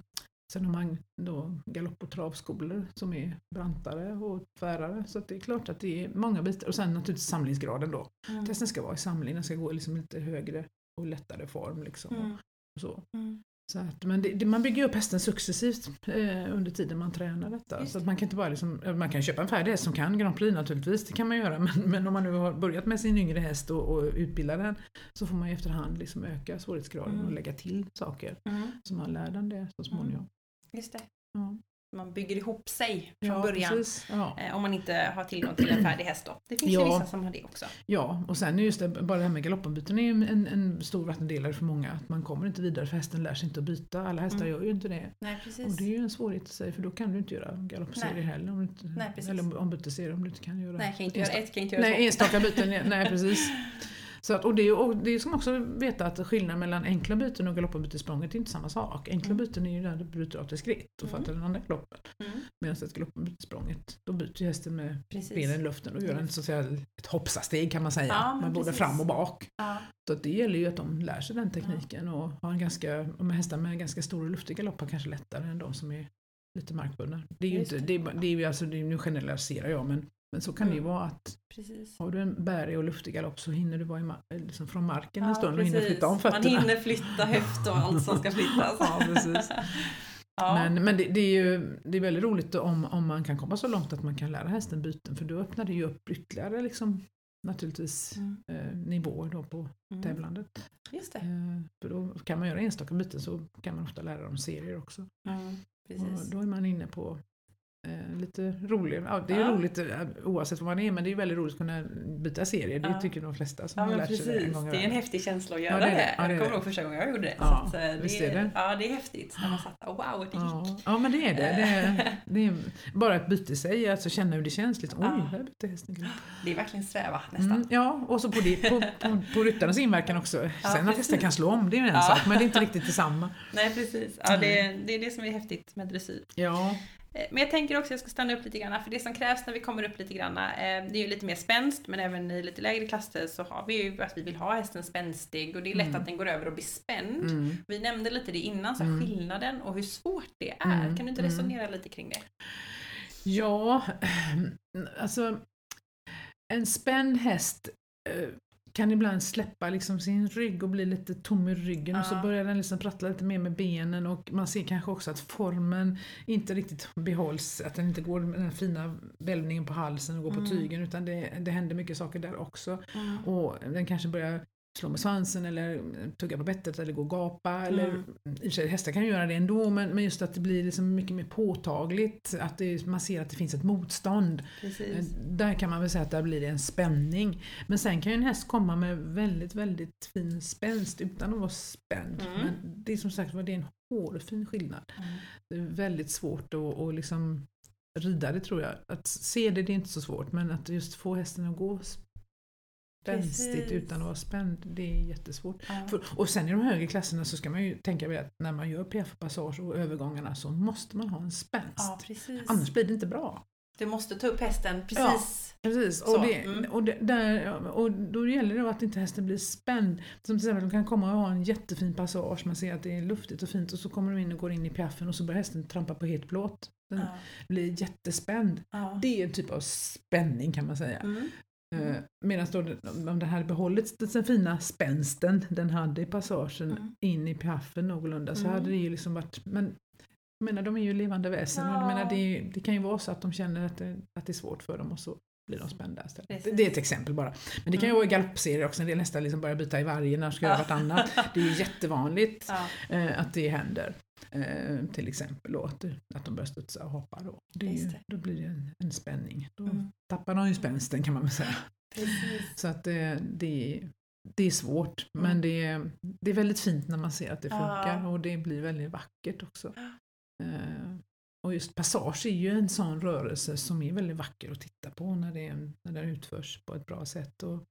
Speaker 2: sen har man då galopp och travskolor som är brantare och tvärare så att det är klart att det är många bitar. Och sen naturligtvis samlingsgraden då.
Speaker 1: Mm.
Speaker 2: Testen ska vara i samling, den ska gå liksom lite högre och lättare form. Liksom,
Speaker 1: Mm.
Speaker 2: och så.
Speaker 1: Mm.
Speaker 2: Så att, men det, det, man bygger upp hästen successivt eh, under tiden man tränar detta.
Speaker 1: Just
Speaker 2: Så att man kan inte bara liksom, man kan köpa en färdig häst som kan Grand Prix naturligtvis, det kan man göra. [LAUGHS] Men, men om man nu har börjat med sin yngre häst och, och utbildar den så får man i efterhand liksom öka svårighetsgraden
Speaker 1: Mm.
Speaker 2: och lägga till saker.
Speaker 1: Mm.
Speaker 2: Så man lär den det så småningom.
Speaker 1: Just det.
Speaker 2: Ja.
Speaker 1: Man bygger ihop sig från
Speaker 2: Ja,
Speaker 1: början.
Speaker 2: Ja.
Speaker 1: Eh, Om man inte har tillgång till en färdig häst då. Det finns ju
Speaker 2: Ja.
Speaker 1: vissa som har det också.
Speaker 2: ja, och sen är just det, bara det här med galoppombyten är ju en, en stor vattendelare för många. Att man kommer inte vidare för hästen lär sig inte att byta. Alla hästar
Speaker 1: Mm.
Speaker 2: gör ju inte det.
Speaker 1: Nej
Speaker 2: Och
Speaker 1: precis.
Speaker 2: det är ju en svårighet i sig för då kan du inte göra galoppserier heller. Om du inte,
Speaker 1: Nej, precis.
Speaker 2: eller ombytesserier om du inte kan göra
Speaker 1: Nej, kan inte göra ett, kan inte göra
Speaker 2: Nej,
Speaker 1: två.
Speaker 2: enstaka byten, nej precis. [LAUGHS] Så att, och, det, och det ska man också veta att skillnaden mellan enkla byten och galoppombyte i språnget är inte samma sak. Enkla
Speaker 1: Mm.
Speaker 2: byten är ju där du bryter av till skritt och
Speaker 1: Mm.
Speaker 2: fattar den andra galoppen.
Speaker 1: Mm.
Speaker 2: Medan ett galoppombyte i språnget, då byter hästen med
Speaker 1: Precis.
Speaker 2: benen i luften och gör en, så att säga, ett hoppsasteg kan man säga.
Speaker 1: Ja,
Speaker 2: med både fram och bak.
Speaker 1: Ja.
Speaker 2: Så att det gäller ju att de lär sig den tekniken och har en ganska, med hästar med ganska stor och luftig galopp har kanske lättare än de som är lite markbundna. Det är ju
Speaker 1: Just
Speaker 2: inte,
Speaker 1: det.
Speaker 2: det är, ju alltså, det nu generaliserar jag men, men så kan det ju
Speaker 1: Mm.
Speaker 2: vara att
Speaker 1: Precis.
Speaker 2: har du en bärig och luftig galopp så hinner du vara i, liksom från marken en
Speaker 1: Ja,
Speaker 2: stund och hinner flytta om
Speaker 1: Man
Speaker 2: fötterna.
Speaker 1: hinner flytta höft och allt som ska flyttas. [LAUGHS]
Speaker 2: Ja, precis.
Speaker 1: Ja.
Speaker 2: Men, men det, det är ju det är väldigt roligt om, om man kan komma så långt att man kan lära hästen byten för då öppnar det ju upp ytterligare liksom, naturligtvis
Speaker 1: Mm.
Speaker 2: eh, nivåer då på
Speaker 1: Mm.
Speaker 2: tävlandet.
Speaker 1: Just det.
Speaker 2: Eh, för då kan man göra enstaka byten så kan man ofta lära dem serier också.
Speaker 1: Mm.
Speaker 2: Och då är man inne på lite roligare, ja, det är ju
Speaker 1: Ja.
Speaker 2: roligt eh, oavsett vad man är men det är ju väldigt roligt att kunna byta serier, det
Speaker 1: Ja.
Speaker 2: tycker de flesta som
Speaker 1: Ja
Speaker 2: har lärt sig det en
Speaker 1: precis,
Speaker 2: gång
Speaker 1: det är en häftig känsla att göra
Speaker 2: det
Speaker 1: det.
Speaker 2: det. Det
Speaker 1: jag kommer
Speaker 2: det.
Speaker 1: ihåg första gången jag gjorde det.
Speaker 2: Ja,
Speaker 1: så att, eh,
Speaker 2: visst
Speaker 1: det,
Speaker 2: är det.
Speaker 1: Ja, det är häftigt. När man satt där, wow, det gick.
Speaker 2: Ja, men det är det. det, är, det är bara ett byte i sig, alltså känna hur det känns. Lite, Oj,
Speaker 1: Ja.
Speaker 2: här bytte hästen galopp.
Speaker 1: Det är verkligen sträva nästan.
Speaker 2: Mm, ja, och så på, det, på, på, på ryttarens inverkan också. Sen att
Speaker 1: precis.
Speaker 2: hästen kan slå om, det är ju en sak, men det är inte riktigt detsamma.
Speaker 1: Nej precis, ja, det, det är det som är häftigt med dressyr.
Speaker 2: Ja,
Speaker 1: Eh, Men jag tänker också att jag ska stanna upp lite grann, för det som krävs när vi kommer upp lite grann, eh, det är ju lite mer spänst, men även i lite lägre klasser så har vi ju att vi vill ha hästen spänstig och det är lätt
Speaker 2: Mm.
Speaker 1: att den går över och blir spänd.
Speaker 2: mm.
Speaker 1: Vi nämnde lite det innan, så
Speaker 2: Mm.
Speaker 1: skillnaden och hur svårt det är.
Speaker 2: Mm,
Speaker 1: Kan du inte
Speaker 2: mm.
Speaker 1: resonera lite kring det?
Speaker 2: ja [CLEARS THROAT] alltså en spänd häst eh, kan ibland släppa liksom sin rygg och bli lite tom i ryggen och så
Speaker 1: Ja.
Speaker 2: börjar den liksom prattla lite mer med benen och man ser kanske också att formen inte riktigt behålls, att den inte går med den fina välvningen på halsen och går
Speaker 1: Mm.
Speaker 2: på tygen utan det, det händer mycket saker där också. Och den kanske börjar slå med svansen eller tugga på bettet eller gå och gapa. Eller,
Speaker 1: Mm.
Speaker 2: I och för sig, hästar kan ju göra det ändå men, men just att det blir liksom mycket mer påtagligt. Att det, man ser att det finns ett motstånd. Eh,
Speaker 1: Precis.
Speaker 2: Där kan man väl säga att där blir det en spänning. Men sen kan ju en häst komma med väldigt, väldigt fin spänst utan att vara spänd.
Speaker 1: Mm.
Speaker 2: Men det är som sagt var det är en hårfin skillnad.
Speaker 1: Mm.
Speaker 2: Det är väldigt svårt att, att liksom rida det tror jag. Att se det, det är inte så svårt men att just få hästen att gå spänstigt
Speaker 1: Precis.
Speaker 2: utan att vara spänd, det är jättesvårt.
Speaker 1: Ja.
Speaker 2: För, och sen i de högre klasserna så ska man ju tänka på att när man gör piaff och övergångarna så måste man ha en spänst.
Speaker 1: ja, precis.
Speaker 2: Annars blir det inte bra.
Speaker 1: Du måste ta upp hästen precis.
Speaker 2: Precis,
Speaker 1: Så,
Speaker 2: och, det,
Speaker 1: mm.
Speaker 2: och, det, där, och då gäller det att inte hästen blir spänd. Som till exempel, de kan komma och ha en jättefin passage, man ser att det är luftigt och fint och så kommer de in och går in i piaffen och så börjar hästen trampa på het plåt. Den
Speaker 1: Ja.
Speaker 2: blir jättespänd.
Speaker 1: Ja.
Speaker 2: Det är en typ av spänning kan man säga.
Speaker 1: Mm.
Speaker 2: Eh, Medan då om den hade behållit den fina spänsten den hade i passagen
Speaker 1: Mm.
Speaker 2: in i piaffen någorlunda så
Speaker 1: Mm.
Speaker 2: hade det ju liksom varit, men jag menar de är ju levande väsen och
Speaker 1: Ja.
Speaker 2: menar, det, ju- det kan ju vara så att de känner att det, att det är svårt för dem och så blir de spända istället. Det, det är ett exempel bara. Men det kan ju
Speaker 1: Mm.
Speaker 2: vara i galoppserier också, en del hästar liksom börjar byta i vargen och ska göra
Speaker 1: Ja.
Speaker 2: vartannat. Det är ju jättevanligt [LAUGHS]
Speaker 1: Ja.
Speaker 2: eh, att det händer. Eh, till exempel då, att, de börjar studsa och hoppa då. Det ju,
Speaker 1: det.
Speaker 2: då blir det en, en spänning. Då
Speaker 1: Mm.
Speaker 2: tappar de ju spänsten kan man väl säga.
Speaker 1: Precis.
Speaker 2: Så att det, det, det är svårt
Speaker 1: Mm.
Speaker 2: men det, är- det är väldigt fint när man ser att det
Speaker 1: Ja.
Speaker 2: funkar och det blir väldigt vackert också. Eh, och just passage är ju en sån rörelse som är väldigt vacker att titta på när, det, är- när den utförs på ett bra sätt och,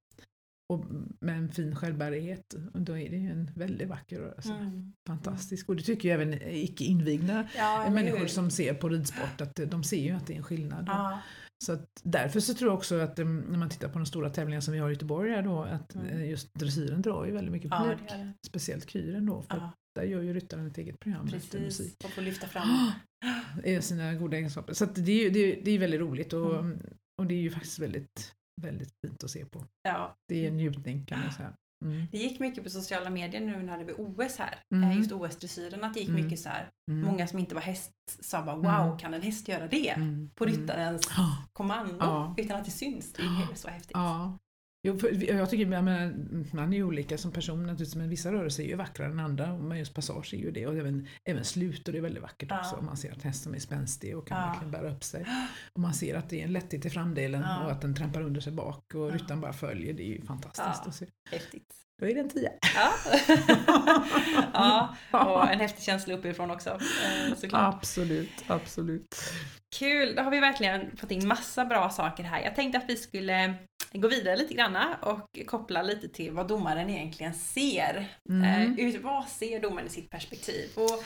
Speaker 2: och med en fin självbärighet. Och då är det ju en väldigt vacker rörelse.
Speaker 1: Mm.
Speaker 2: Fantastisk. Och det tycker ju även icke invigda
Speaker 1: Ja,
Speaker 2: människor som ser på ridsport att de ser ju att det är en skillnad.
Speaker 1: Ja.
Speaker 2: Så att därför så tror jag också att um, när man tittar på de stora tävlingarna som vi har i Göteborg här då, att
Speaker 1: Mm.
Speaker 2: eh, just dressyren drar ju väldigt mycket
Speaker 1: Ja,
Speaker 2: publik.
Speaker 1: det.
Speaker 2: Speciellt kyren då, för
Speaker 1: Ja,
Speaker 2: där gör ju ryttaren ett eget program efter musik.
Speaker 1: precis. Och få lyfta fram. [GASPS]
Speaker 2: sina goda egenskaper. Så det, är ju, det, är, det är väldigt roligt och,
Speaker 1: Mm.
Speaker 2: och det är ju faktiskt väldigt, väldigt fint att se på.
Speaker 1: Ja.
Speaker 2: Det är en njutning kan man säga. Mm.
Speaker 1: Det gick mycket på sociala medier nu när det var OS här.
Speaker 2: Mm.
Speaker 1: Eh, Just OS-dressyren, att det gick
Speaker 2: Mm.
Speaker 1: mycket så här.
Speaker 2: Mm.
Speaker 1: Många som inte var häst sa bara wow,
Speaker 2: Mm.
Speaker 1: kan en häst göra det?
Speaker 2: Mm.
Speaker 1: På ryttarens kommando utan att det syns. Det är så häftigt.
Speaker 2: Ja. Jo, jag tycker jag menar, man är olika som person naturligtvis, men vissa rörelser är ju vackrare än andra. Men just passage är ju det och även, även slut och det är väldigt vackert
Speaker 1: Ja.
Speaker 2: också. Om man ser att hästen är spänstig och kan
Speaker 1: Ja.
Speaker 2: verkligen bära upp sig. Och man ser att det är en lätthet i framdelen
Speaker 1: Ja.
Speaker 2: och att den trampar under sig bak och
Speaker 1: Ja.
Speaker 2: ryttaren bara följer. Det är ju fantastiskt att se.
Speaker 1: Häftigt.
Speaker 2: Då är det en tia.
Speaker 1: Ja. [LAUGHS] ja, och en häftig känsla uppifrån också eh, såklart.
Speaker 2: Absolut, absolut.
Speaker 1: Kul, då har vi verkligen fått in massa bra saker här. Jag tänkte att vi skulle gå vidare lite granna och koppla lite till vad domaren egentligen ser.
Speaker 2: Mm.
Speaker 1: Eh, vad ser domaren i sitt perspektiv? Och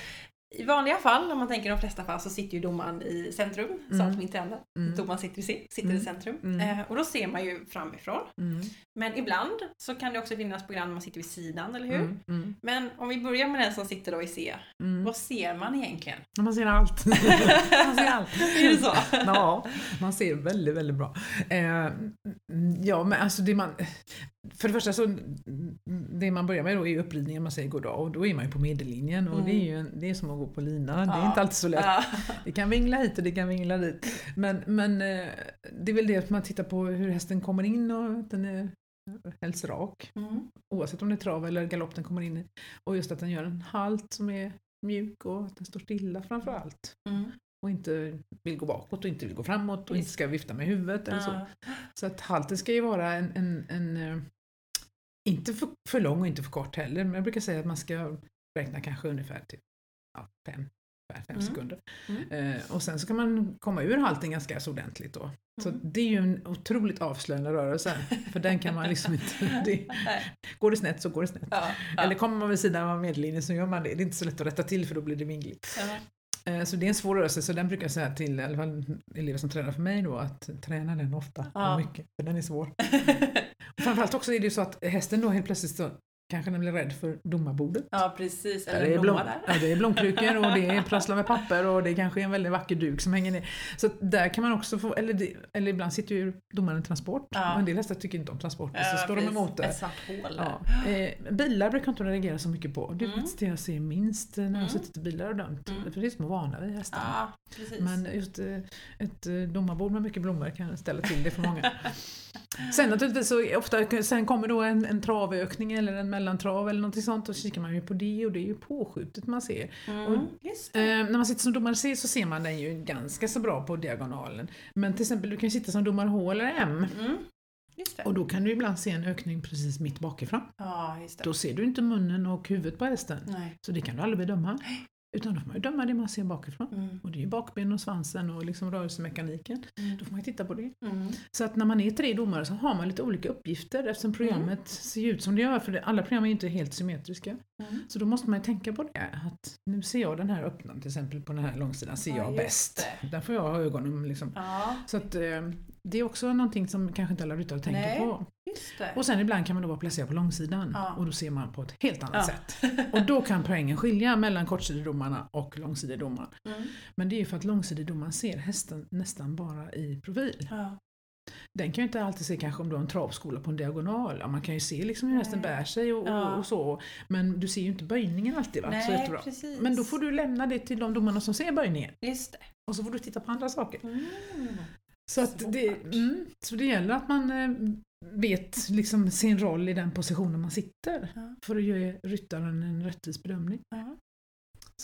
Speaker 1: I vanliga fall, om man tänker de flesta fall, så sitter ju domaren i centrum, så
Speaker 2: Mm.
Speaker 1: att vi inte.
Speaker 2: Mm.
Speaker 1: Domaren sitter, i, sitter i
Speaker 2: Mm.
Speaker 1: centrum.
Speaker 2: Mm.
Speaker 1: Eh, och då ser man ju framifrån.
Speaker 2: Mm.
Speaker 1: Men ibland så kan det också finnas program där man sitter vid sidan, eller hur?
Speaker 2: Mm. Mm.
Speaker 1: Men om vi börjar med den som sitter då i C. Vad ser man egentligen?
Speaker 2: Man ser allt. [LAUGHS] man ser allt.
Speaker 1: Är det så?
Speaker 2: Ja, man ser väldigt, väldigt bra. Eh, ja, men alltså det man... För det första så, det man börjar med då är uppridningen, man säger goddag och då är man ju på medellinjen och
Speaker 1: Mm.
Speaker 2: det är ju en, det är som att gå på lina, det är
Speaker 1: Ja.
Speaker 2: inte alltid så lätt.
Speaker 1: Ja.
Speaker 2: Det kan vingla hit och det kan vingla dit. Men, men eh, det är väl det att man tittar på hur hästen kommer in och att den är helst rak.
Speaker 1: Mm.
Speaker 2: Oavsett om det är trav eller galopp den kommer in i. Och just att den gör en halt som är mjuk och att den står stilla framför allt.
Speaker 1: Mm.
Speaker 2: Och inte vill gå bakåt och inte vill gå framåt och inte ska vifta med huvudet eller så.
Speaker 1: Ja.
Speaker 2: Så att halten ska ju vara en, en, en eh, inte för, för lång och inte för kort heller, men jag brukar säga att man ska räkna kanske ungefär till ja, fem, ungefär fem
Speaker 1: Mm.
Speaker 2: sekunder.
Speaker 1: Mm.
Speaker 2: Eh, och sen så kan man komma ur halten ganska så ordentligt då. Så
Speaker 1: Mm.
Speaker 2: det är ju en otroligt avslöjande rörelse, för den kan man liksom inte... [LAUGHS] Det, går det snett så går det snett.
Speaker 1: Ja. Ja.
Speaker 2: Eller kommer man vid sidan av medellinjen så gör man det. Det är inte så lätt att rätta till för då blir det vingligt. Eh, Så det är en svår rörelse, så den brukar jag säga till i alla fall elever som tränar för mig då att träna den ofta och mycket, för den är svår. [LAUGHS] Framförallt också är det ju så att hästen då helt plötsligt så kanske den blir rädd för domarbordet.
Speaker 1: ja, precis. Eller
Speaker 2: är, blom, ja, det är blomkrukor och det [LAUGHS] är prasslar med papper och det kanske är en väldigt vacker duk som hänger ner. Så där kan man också få, eller, det, eller ibland sitter ju domaren i transport
Speaker 1: Ja.
Speaker 2: och en del hästar tycker inte om transporter så står de
Speaker 1: precis.
Speaker 2: emot det.
Speaker 1: Ett svart hål.
Speaker 2: Ja. Eh, bilar brukar inte reagera så mycket på. Det är
Speaker 1: Mm.
Speaker 2: faktiskt det jag ser minst när jag har
Speaker 1: Mm.
Speaker 2: suttit i bilar och dömt.
Speaker 1: Mm.
Speaker 2: För det är som att vana vid hästar.
Speaker 1: Ja, precis.
Speaker 2: Men just eh, ett eh, domarbord med mycket blommor kan ställa till det för många. [LAUGHS] Sen naturligtvis så ofta, sen kommer då en, en travökning eller en mellantrav eller någonting sånt och så kikar man ju på det och det är ju påskjutet man ser.
Speaker 1: Mm,
Speaker 2: och-. Eh, när man sitter som domare C så ser man den ju ganska så bra på diagonalen. Men till exempel du kan sitta som domare H eller M
Speaker 1: Mm,
Speaker 2: och då kan du ibland se en ökning precis mitt bakifrån.
Speaker 1: Ja.
Speaker 2: Då ser du inte munnen och huvudet på hästen.
Speaker 1: Nej.
Speaker 2: Så det kan du aldrig bedöma. [GASPS] Utan då får man ju döma det man ser bakifrån.
Speaker 1: Mm.
Speaker 2: Och det är ju bakben och svansen och liksom rörelsemekaniken.
Speaker 1: Mm.
Speaker 2: Då får man ju titta på det.
Speaker 1: Mm.
Speaker 2: Så att när man är tre domare så har man lite olika uppgifter eftersom programmet ser ut som det gör. För alla program är ju inte helt symmetriska.
Speaker 1: Mm.
Speaker 2: Så då måste man ju tänka på det. Att nu ser jag den här öppna till exempel på den här långsidan ser
Speaker 1: Ja,
Speaker 2: jag bäst. Där får jag ha ögonen liksom.
Speaker 1: Ja,
Speaker 2: Så att eh, det är också någonting som kanske inte alla ryttare tänker
Speaker 1: Nej.
Speaker 2: på. Och sen ibland kan man då vara placerad på långsidan
Speaker 1: Ja.
Speaker 2: och då ser man på ett helt annat
Speaker 1: Ja.
Speaker 2: sätt. Och då kan poängen skilja mellan kortsidedomarna och långsidedomaren.
Speaker 1: Mm.
Speaker 2: Men det är ju för att långsidedomaren ser hästen nästan bara i profil.
Speaker 1: Ja.
Speaker 2: Den kan ju inte alltid se kanske om du har en travskola på en diagonal. Ja, man kan ju se liksom hur hästen bär sig och,
Speaker 1: Ja.
Speaker 2: och, och så. Men du ser ju inte böjningen alltid. Va?
Speaker 1: Nej.
Speaker 2: Men då får du lämna det till de domarna som ser böjningen.
Speaker 1: Just det.
Speaker 2: Och så får du titta på andra saker.
Speaker 1: Mm.
Speaker 2: Så, att det, mm, så det gäller att man eh, vet liksom sin roll i den positionen man sitter.
Speaker 1: Ja.
Speaker 2: För att ge ryttaren en rättvis bedömning.
Speaker 1: Ja.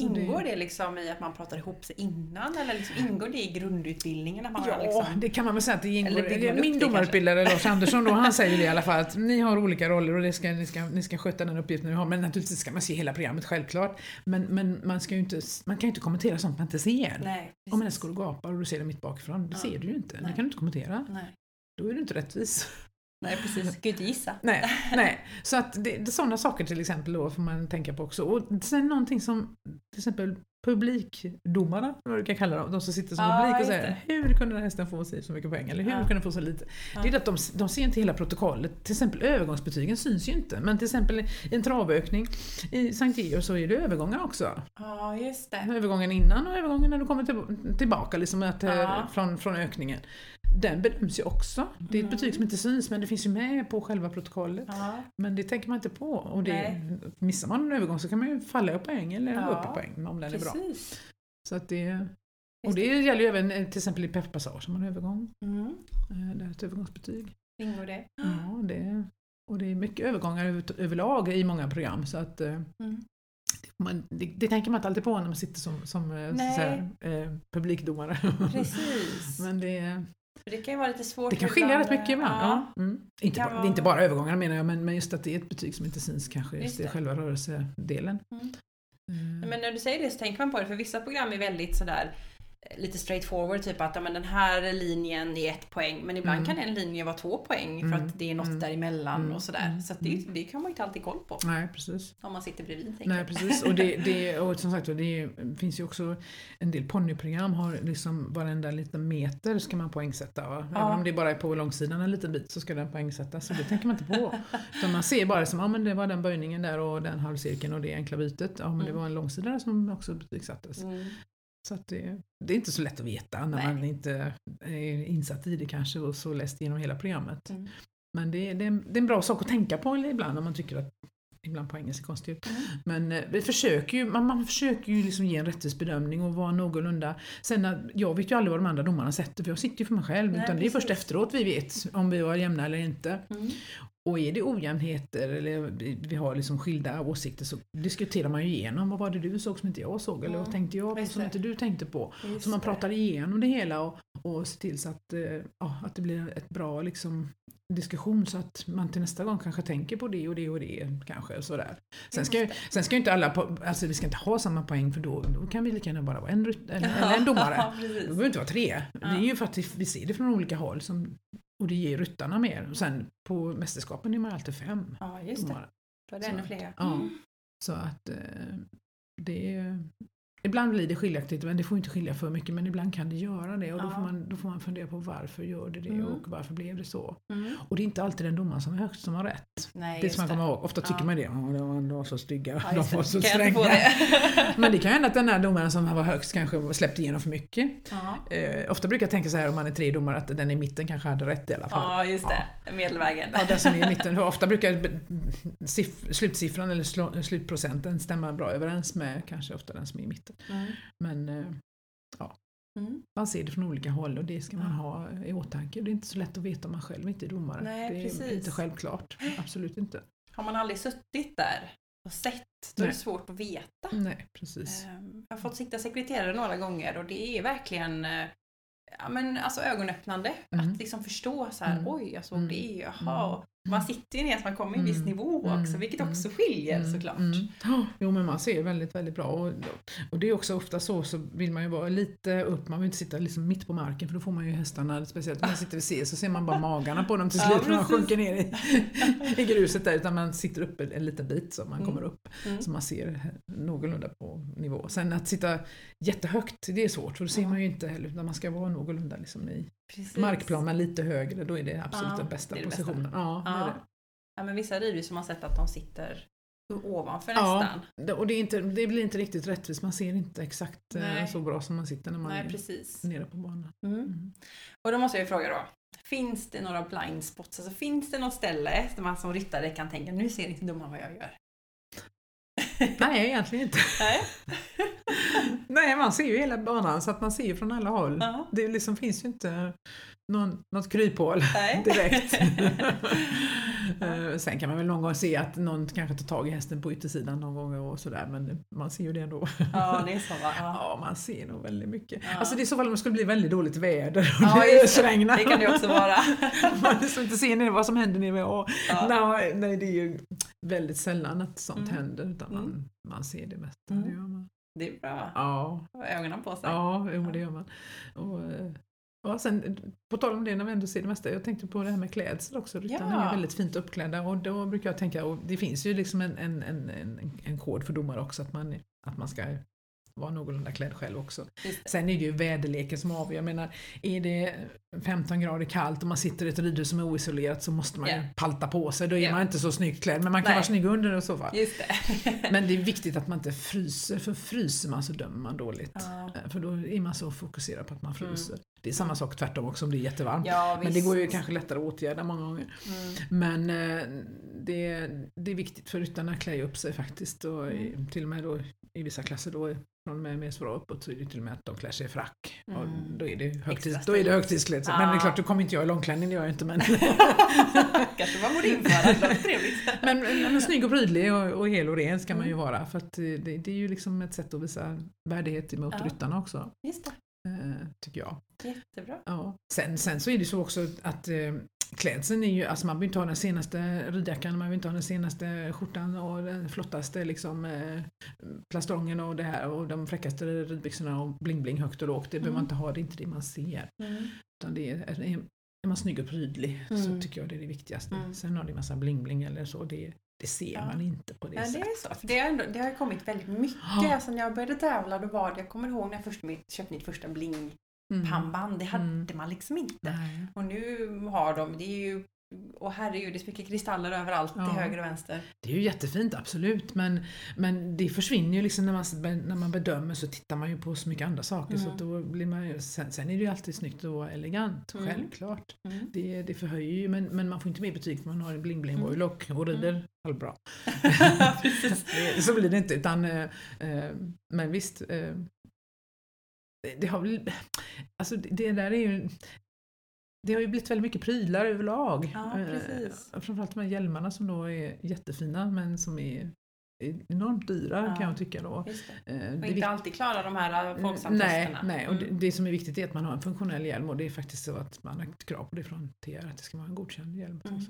Speaker 1: Ingår det liksom i att man pratar ihop sig innan eller liksom ingår det i grundutbildningen? Att man
Speaker 2: Ja,
Speaker 1: liksom...
Speaker 2: det kan man väl säga att det ingår.
Speaker 1: Eller
Speaker 2: Min
Speaker 1: det
Speaker 2: domarutbildare Lars Andersson då, han säger det i alla fall att ni har olika roller och det ska, ni, ska, ni ska sköta den uppgiften ni har. Men naturligtvis ska man se hela programmet, självklart. Men, men man, ska inte, man kan ju inte kommentera sånt man inte ser.
Speaker 1: Nej,
Speaker 2: Om en häst går och gapar och du ser det mitt bakifrån, det
Speaker 1: Ja.
Speaker 2: ser du ju inte. Det
Speaker 1: Nej.
Speaker 2: kan du inte kommentera.
Speaker 1: Nej.
Speaker 2: Då är du inte rättvis.
Speaker 1: Nej, precis. Kan ju inte gissa.
Speaker 2: Nej, nej. Så att det, det, sådana saker till exempel då får man tänka på också. Och sen någonting som till exempel publikdomarna, vad du kan kalla dem, de som sitter som
Speaker 1: Ja,
Speaker 2: publik och säger hur kunde den hästen få sig så mycket poäng eller hur
Speaker 1: Ja.
Speaker 2: kunde den få så lite?
Speaker 1: Ja.
Speaker 2: Det är att de, de ser inte hela protokollet. Till exempel övergångsbetygen syns ju inte. Men till exempel i en travökning i Sankt Georg så är det övergångar också.
Speaker 1: Ja, just det.
Speaker 2: Övergången innan och övergången när du kommer till, tillbaka liksom att, eh,
Speaker 1: Ja.
Speaker 2: från, från ökningen. Den bedöms ju också. Det är ett
Speaker 1: Mm.
Speaker 2: betyg som inte syns men det finns ju med på själva protokollet.
Speaker 1: Ja.
Speaker 2: Men det tänker man inte på. Och det,
Speaker 1: Nej.
Speaker 2: missar man en övergång så kan man ju falla i poäng eller gå
Speaker 1: Ja,
Speaker 2: upp i poäng om den är bra.
Speaker 1: Precis.
Speaker 2: Så att det, och det gäller ju även eh, till exempel i pepparpassage som man har övergång.
Speaker 1: Mm.
Speaker 2: Eh, Det är ett övergångsbetyg.
Speaker 1: Ingår det?
Speaker 2: Ja, det, och det är mycket övergångar över, överlag i många program. Så att, eh,
Speaker 1: Mm.
Speaker 2: man, det, det tänker man inte alltid på när man sitter som, som så säga, eh, publikdomare.
Speaker 1: Precis. [LAUGHS]
Speaker 2: Men det,
Speaker 1: det kan ju vara lite svårt
Speaker 2: Det kan skilja
Speaker 1: ibland,
Speaker 2: rätt mycket ibland.
Speaker 1: Ja.
Speaker 2: Ja. Mm. Inte, bara,
Speaker 1: vara-
Speaker 2: inte bara övergångarna menar jag, men, men just att det är ett betyg som inte syns kanske
Speaker 1: Just det.
Speaker 2: själva rörelsedelen.
Speaker 1: Mm.
Speaker 2: Mm.
Speaker 1: Men när du säger det så tänker man på det, för vissa program är väldigt sådär lite straightforward, typ att ja, men den här linjen är ett poäng, men ibland
Speaker 2: Mm.
Speaker 1: kan en linje vara två poäng för
Speaker 2: Mm.
Speaker 1: att det är något
Speaker 2: Mm.
Speaker 1: däremellan
Speaker 2: Mm.
Speaker 1: och sådär.
Speaker 2: Mm.
Speaker 1: Så det, det kan man inte alltid koll på
Speaker 2: Nej, precis.
Speaker 1: om man sitter bredvid. tänker
Speaker 2: Nej, precis. Och, det, [LAUGHS] det, och som sagt det finns ju också en del ponnyprogram har liksom varenda liten meter ska man poängsätta. Va? Även
Speaker 1: Ja.
Speaker 2: om det bara är på långsidan en liten bit så ska den poängsättas. Så det tänker man inte på. [LAUGHS] Utan man ser bara som, ja men det var den böjningen där och den halvcirkeln och det enkla bytet. Ja men det
Speaker 1: Mm.
Speaker 2: var en långsida där som också betygsattes. Så det, det är inte så lätt att veta när
Speaker 1: Nej.
Speaker 2: man inte är insatt i det kanske och så läst igenom hela programmet.
Speaker 1: Mm.
Speaker 2: Men det, det, är en- det är en bra sak att tänka på ibland om man tycker att ibland poängen ser konstig ut.
Speaker 1: Mm.
Speaker 2: Men eh, vi försöker ju, man, man försöker ju liksom ge en rättvis bedömning och vara någorlunda. Sen när, jag vet ju aldrig vad de andra domarna sätter för jag sitter ju för mig själv.
Speaker 1: Nej,
Speaker 2: utan det är först
Speaker 1: precis.
Speaker 2: efteråt vi vet om vi var jämna eller inte.
Speaker 1: Mm.
Speaker 2: Och är det ojämnheter eller vi har liksom skilda åsikter så diskuterar man ju igenom. Vad var det du såg som inte jag såg? Eller vad
Speaker 1: Mm,
Speaker 2: tänkte jag på som inte du tänkte på?
Speaker 1: Just
Speaker 2: Så man pratar igenom det hela och, och ser till så att, eh, ja, att det blir ett bra liksom, diskussion så att man till nästa gång kanske tänker på det och det och det kanske. och Sådär. Sen, ska, sen ska ju inte alla, po- alltså vi ska inte ha samma poäng för då, då kan vi lika gärna bara vara en, eller en domare. [LAUGHS]
Speaker 1: Ja,
Speaker 2: Det
Speaker 1: precis.
Speaker 2: behöver inte vara tre. Det är
Speaker 1: Ja.
Speaker 2: ju för att vi ser det från olika håll som, och det ger ryttarna mer. Och sen på mästerskapen är man alltid fem
Speaker 1: Ja, just det.
Speaker 2: domare.
Speaker 1: Då är det ännu fler.
Speaker 2: ja.
Speaker 1: Mm.
Speaker 2: Så att eh, det är, Ibland blir det skiljaktigt men det får inte skilja för mycket men ibland kan det göra det och då,
Speaker 1: Ja.
Speaker 2: får man, då får man fundera på varför gör det det
Speaker 1: Mm.
Speaker 2: och varför blev det så.
Speaker 1: Mm.
Speaker 2: Och det är inte alltid den domaren som är högst som har rätt.
Speaker 1: Nej,
Speaker 2: Det ska man komma ihåg. Ofta tycker
Speaker 1: Ja.
Speaker 2: man det. De, var, så stygga,
Speaker 1: Ja,
Speaker 2: de var så stränga. [LAUGHS] Men det kan hända att den här domaren som var högst kanske släppte igenom för mycket. Eh, ofta brukar jag tänka så här om man är tre domare att den i mitten kanske hade rätt i alla fall.
Speaker 1: ja, just det. Medelvägen.
Speaker 2: Ja, den som är i mitten. [LAUGHS] För Ofta brukar slutsiffran eller slutprocenten stämma bra överens med kanske ofta den som är i mitten.
Speaker 1: Mm.
Speaker 2: Men eh,
Speaker 1: Mm.
Speaker 2: man ser det från olika håll och det ska man
Speaker 1: Ja.
Speaker 2: ha i åtanke. Det är inte så lätt att veta om man själv inte är domare.
Speaker 1: Nej,
Speaker 2: det är
Speaker 1: precis.
Speaker 2: inte självklart. Absolut inte.
Speaker 1: Har man aldrig suttit där och sett, då är det
Speaker 2: Nej.
Speaker 1: svårt att veta.
Speaker 2: Nej, precis.
Speaker 1: Ehm, Jag har fått sitta sekreterare några gånger och det är verkligen eh, ja, men alltså ögonöppnande.
Speaker 2: Mm.
Speaker 1: Att liksom förstå så här,
Speaker 2: Mm.
Speaker 1: oj jag såg
Speaker 2: Mm.
Speaker 1: det, jaha. Man sitter ju ner så man kommer i en viss
Speaker 2: Mm.
Speaker 1: nivå
Speaker 2: Mm.
Speaker 1: också, vilket
Speaker 2: Mm.
Speaker 1: också skiljer såklart.
Speaker 2: mm. Ja, Jo men man ser väldigt, väldigt bra och, och det är också ofta så så vill man ju vara lite upp, man vill inte sitta liksom mitt på marken för då får man ju hästarna, speciellt om man sitter vid C så ser man bara [LAUGHS] magarna på dem till
Speaker 1: Ja,
Speaker 2: slut när de sjunker ner i, i gruset där utan man sitter uppe en liten bit så man
Speaker 1: Mm.
Speaker 2: kommer upp så man ser någorlunda på nivå. Sen att sitta jättehögt, det är svårt för då ser
Speaker 1: Ja.
Speaker 2: man ju inte heller utan man ska vara någorlunda liksom i
Speaker 1: Precis.
Speaker 2: markplan men lite högre, då är det absolut
Speaker 1: Ja,
Speaker 2: den bästa
Speaker 1: det det bästa.
Speaker 2: positionen. Ja, det är
Speaker 1: Ja.
Speaker 2: det.
Speaker 1: ja, men vissa som har sett att de sitter ovanför
Speaker 2: Ja.
Speaker 1: nästan.
Speaker 2: Och det, inte, det blir inte riktigt rättvist, man ser inte exakt eh,
Speaker 1: Nej.
Speaker 2: så bra som man sitter när man
Speaker 1: Nej,
Speaker 2: är
Speaker 1: precis.
Speaker 2: nere på banan.
Speaker 1: Mm.
Speaker 2: Mm.
Speaker 1: Och då måste jag ju fråga då. Finns det några blind spots? Alltså finns det något ställe där man som ryttare kan tänka nu ser inte domaren vad jag gör?
Speaker 2: Nej, egentligen inte.
Speaker 1: Nej. [LAUGHS]
Speaker 2: Nej, man ser ju hela banan så att man ser ju från alla håll.
Speaker 1: Ja.
Speaker 2: Det liksom finns ju inte någon, något kryphål
Speaker 1: Nej. [LAUGHS]
Speaker 2: direkt. [LAUGHS] Eh, Sen kan man väl någon gång se att någon kanske tar tag i hästen på yttersidan någon gång och sådär men man ser ju det ändå.
Speaker 1: Ja, det är så va? Ja.
Speaker 2: Ja, man ser nog väldigt mycket.
Speaker 1: Ja.
Speaker 2: Alltså det är så fall om det skulle bli väldigt dåligt väder och
Speaker 1: Ja,
Speaker 2: det ösregnar.
Speaker 1: Det kan det också vara. [LAUGHS]
Speaker 2: Man liksom inte ser vad som händer nere vid A.
Speaker 1: Ja.
Speaker 2: Nej, nej, det är ju väldigt sällan att sånt
Speaker 1: Mm.
Speaker 2: händer utan
Speaker 1: Mm.
Speaker 2: man, man ser det mesta.
Speaker 1: Mm.
Speaker 2: Det man.
Speaker 1: Det är bra.
Speaker 2: Ja,
Speaker 1: ögonen på sig.
Speaker 2: ja jo, det gör man. Och, eh, ja, sen, på tal om det när vi ändå ser det mesta, jag tänkte på det här med klädsel också. Ryttarna är
Speaker 1: Ja.
Speaker 2: ju väldigt fint uppklädda och då brukar jag tänka, och det finns ju liksom en, en, en, en, en kod för domare också att man, att man ska vara någorlunda klädd själv också. Sen är det ju väderleken som avgör. Jag menar, är det 15 grader kallt och man sitter i ett ridhus som är oisolerat så måste man ju
Speaker 1: Ja.
Speaker 2: palta på sig. Då är
Speaker 1: Ja.
Speaker 2: man inte så snyggt klädd, men man kan
Speaker 1: Nej.
Speaker 2: vara snygg under i så fall. [LAUGHS] Men det är viktigt att man inte fryser, för fryser man så dömer man dåligt.
Speaker 1: Ja.
Speaker 2: För då är man så fokuserad på att man fryser. Det är samma sak tvärtom också om det är jättevarmt.
Speaker 1: Ja,
Speaker 2: Men det går ju kanske lättare att åtgärda många gånger.
Speaker 1: Mm.
Speaker 2: Men eh, det, det är viktigt för ryttarna att klä upp sig faktiskt. Och i,
Speaker 1: Mm.
Speaker 2: till och med då i vissa klasser då från och med mer svåra uppåt så är det till och med att de klär sig i frack. Och
Speaker 1: Mm.
Speaker 2: då är det, högtids, då är det
Speaker 1: stiligt.
Speaker 2: högtidsklädsel. Men det är klart, då kommer inte jag i långklänning, det gör jag inte. Men, [LAUGHS]
Speaker 1: Kanske man borde införa, trevligt. [LAUGHS]
Speaker 2: men, men snygg och prydlig och, och hel och ren ska man ju
Speaker 1: Mm.
Speaker 2: vara. För eh, det, det är ju liksom ett sätt att visa värdighet mot
Speaker 1: Ja.
Speaker 2: ryttarna också.
Speaker 1: Just det.
Speaker 2: Eh, tycker jag.
Speaker 1: Jättebra.
Speaker 2: Ja. Sen, sen så är det så också att eh, klädseln är ju, alltså man behöver inte ha den senaste ridjackan, man behöver inte ha den senaste skjortan och den flottaste liksom eh, plastrongen och det här och de fräckaste ridbyxorna och bling-bling högt och lågt. Det behöver man
Speaker 1: Mm.
Speaker 2: inte ha, det är inte det man ser.
Speaker 1: Mm.
Speaker 2: Utan det är, är, är man snygg och prydlig så
Speaker 1: Mm.
Speaker 2: tycker jag det är det viktigaste.
Speaker 1: Mm.
Speaker 2: Sen har det en massa bling-bling eller så, det, det ser
Speaker 1: Ja.
Speaker 2: man inte på det
Speaker 1: Ja, det
Speaker 2: sättet.
Speaker 1: är så. Det, har ändå, det har kommit väldigt mycket.
Speaker 2: Ja. [GASPS]
Speaker 1: Alltså, när jag började tävla då var det, jag kommer ihåg när jag först köpte mitt första bling-pannband. Det hade
Speaker 2: Mm.
Speaker 1: man liksom inte.
Speaker 2: Nej.
Speaker 1: Och nu har de, det är ju, och herregud, det så mycket kristaller överallt
Speaker 2: Ja.
Speaker 1: till höger och vänster.
Speaker 2: Det är ju jättefint, absolut, men, men det försvinner ju liksom när man, när man bedömer så tittar man ju på så mycket andra saker så
Speaker 1: Mm.
Speaker 2: att då blir man ju, sen, sen är det ju alltid snyggt vara elegant,
Speaker 1: Mm.
Speaker 2: självklart.
Speaker 1: Mm.
Speaker 2: Det, det förhöjer ju, men, men man får inte mer betyg för man har en bling bling
Speaker 1: Mm.
Speaker 2: boylock och rider halvbra. [LAUGHS]
Speaker 1: Precis. [LAUGHS]
Speaker 2: Det- så blir det inte, utan eh, men visst. Eh, det, har väl, alltså det där är ju det har ju blivit väldigt mycket prylar överlag.
Speaker 1: Ja,
Speaker 2: Eh,
Speaker 1: precis.
Speaker 2: framförallt de här hjälmarna som då är jättefina men som är enormt dyra
Speaker 1: Ja.
Speaker 2: kan jag tycka då.
Speaker 1: Det.
Speaker 2: Eh,
Speaker 1: Och
Speaker 2: det
Speaker 1: inte alltid klara de här
Speaker 2: nej,
Speaker 1: folksamtesterna.
Speaker 2: nej, och det,
Speaker 1: Mm.
Speaker 2: det som är viktigt är att man har en funktionell hjälm och det är faktiskt så att man har krav på det från TR att det ska vara en godkänd hjälm.
Speaker 1: Mm.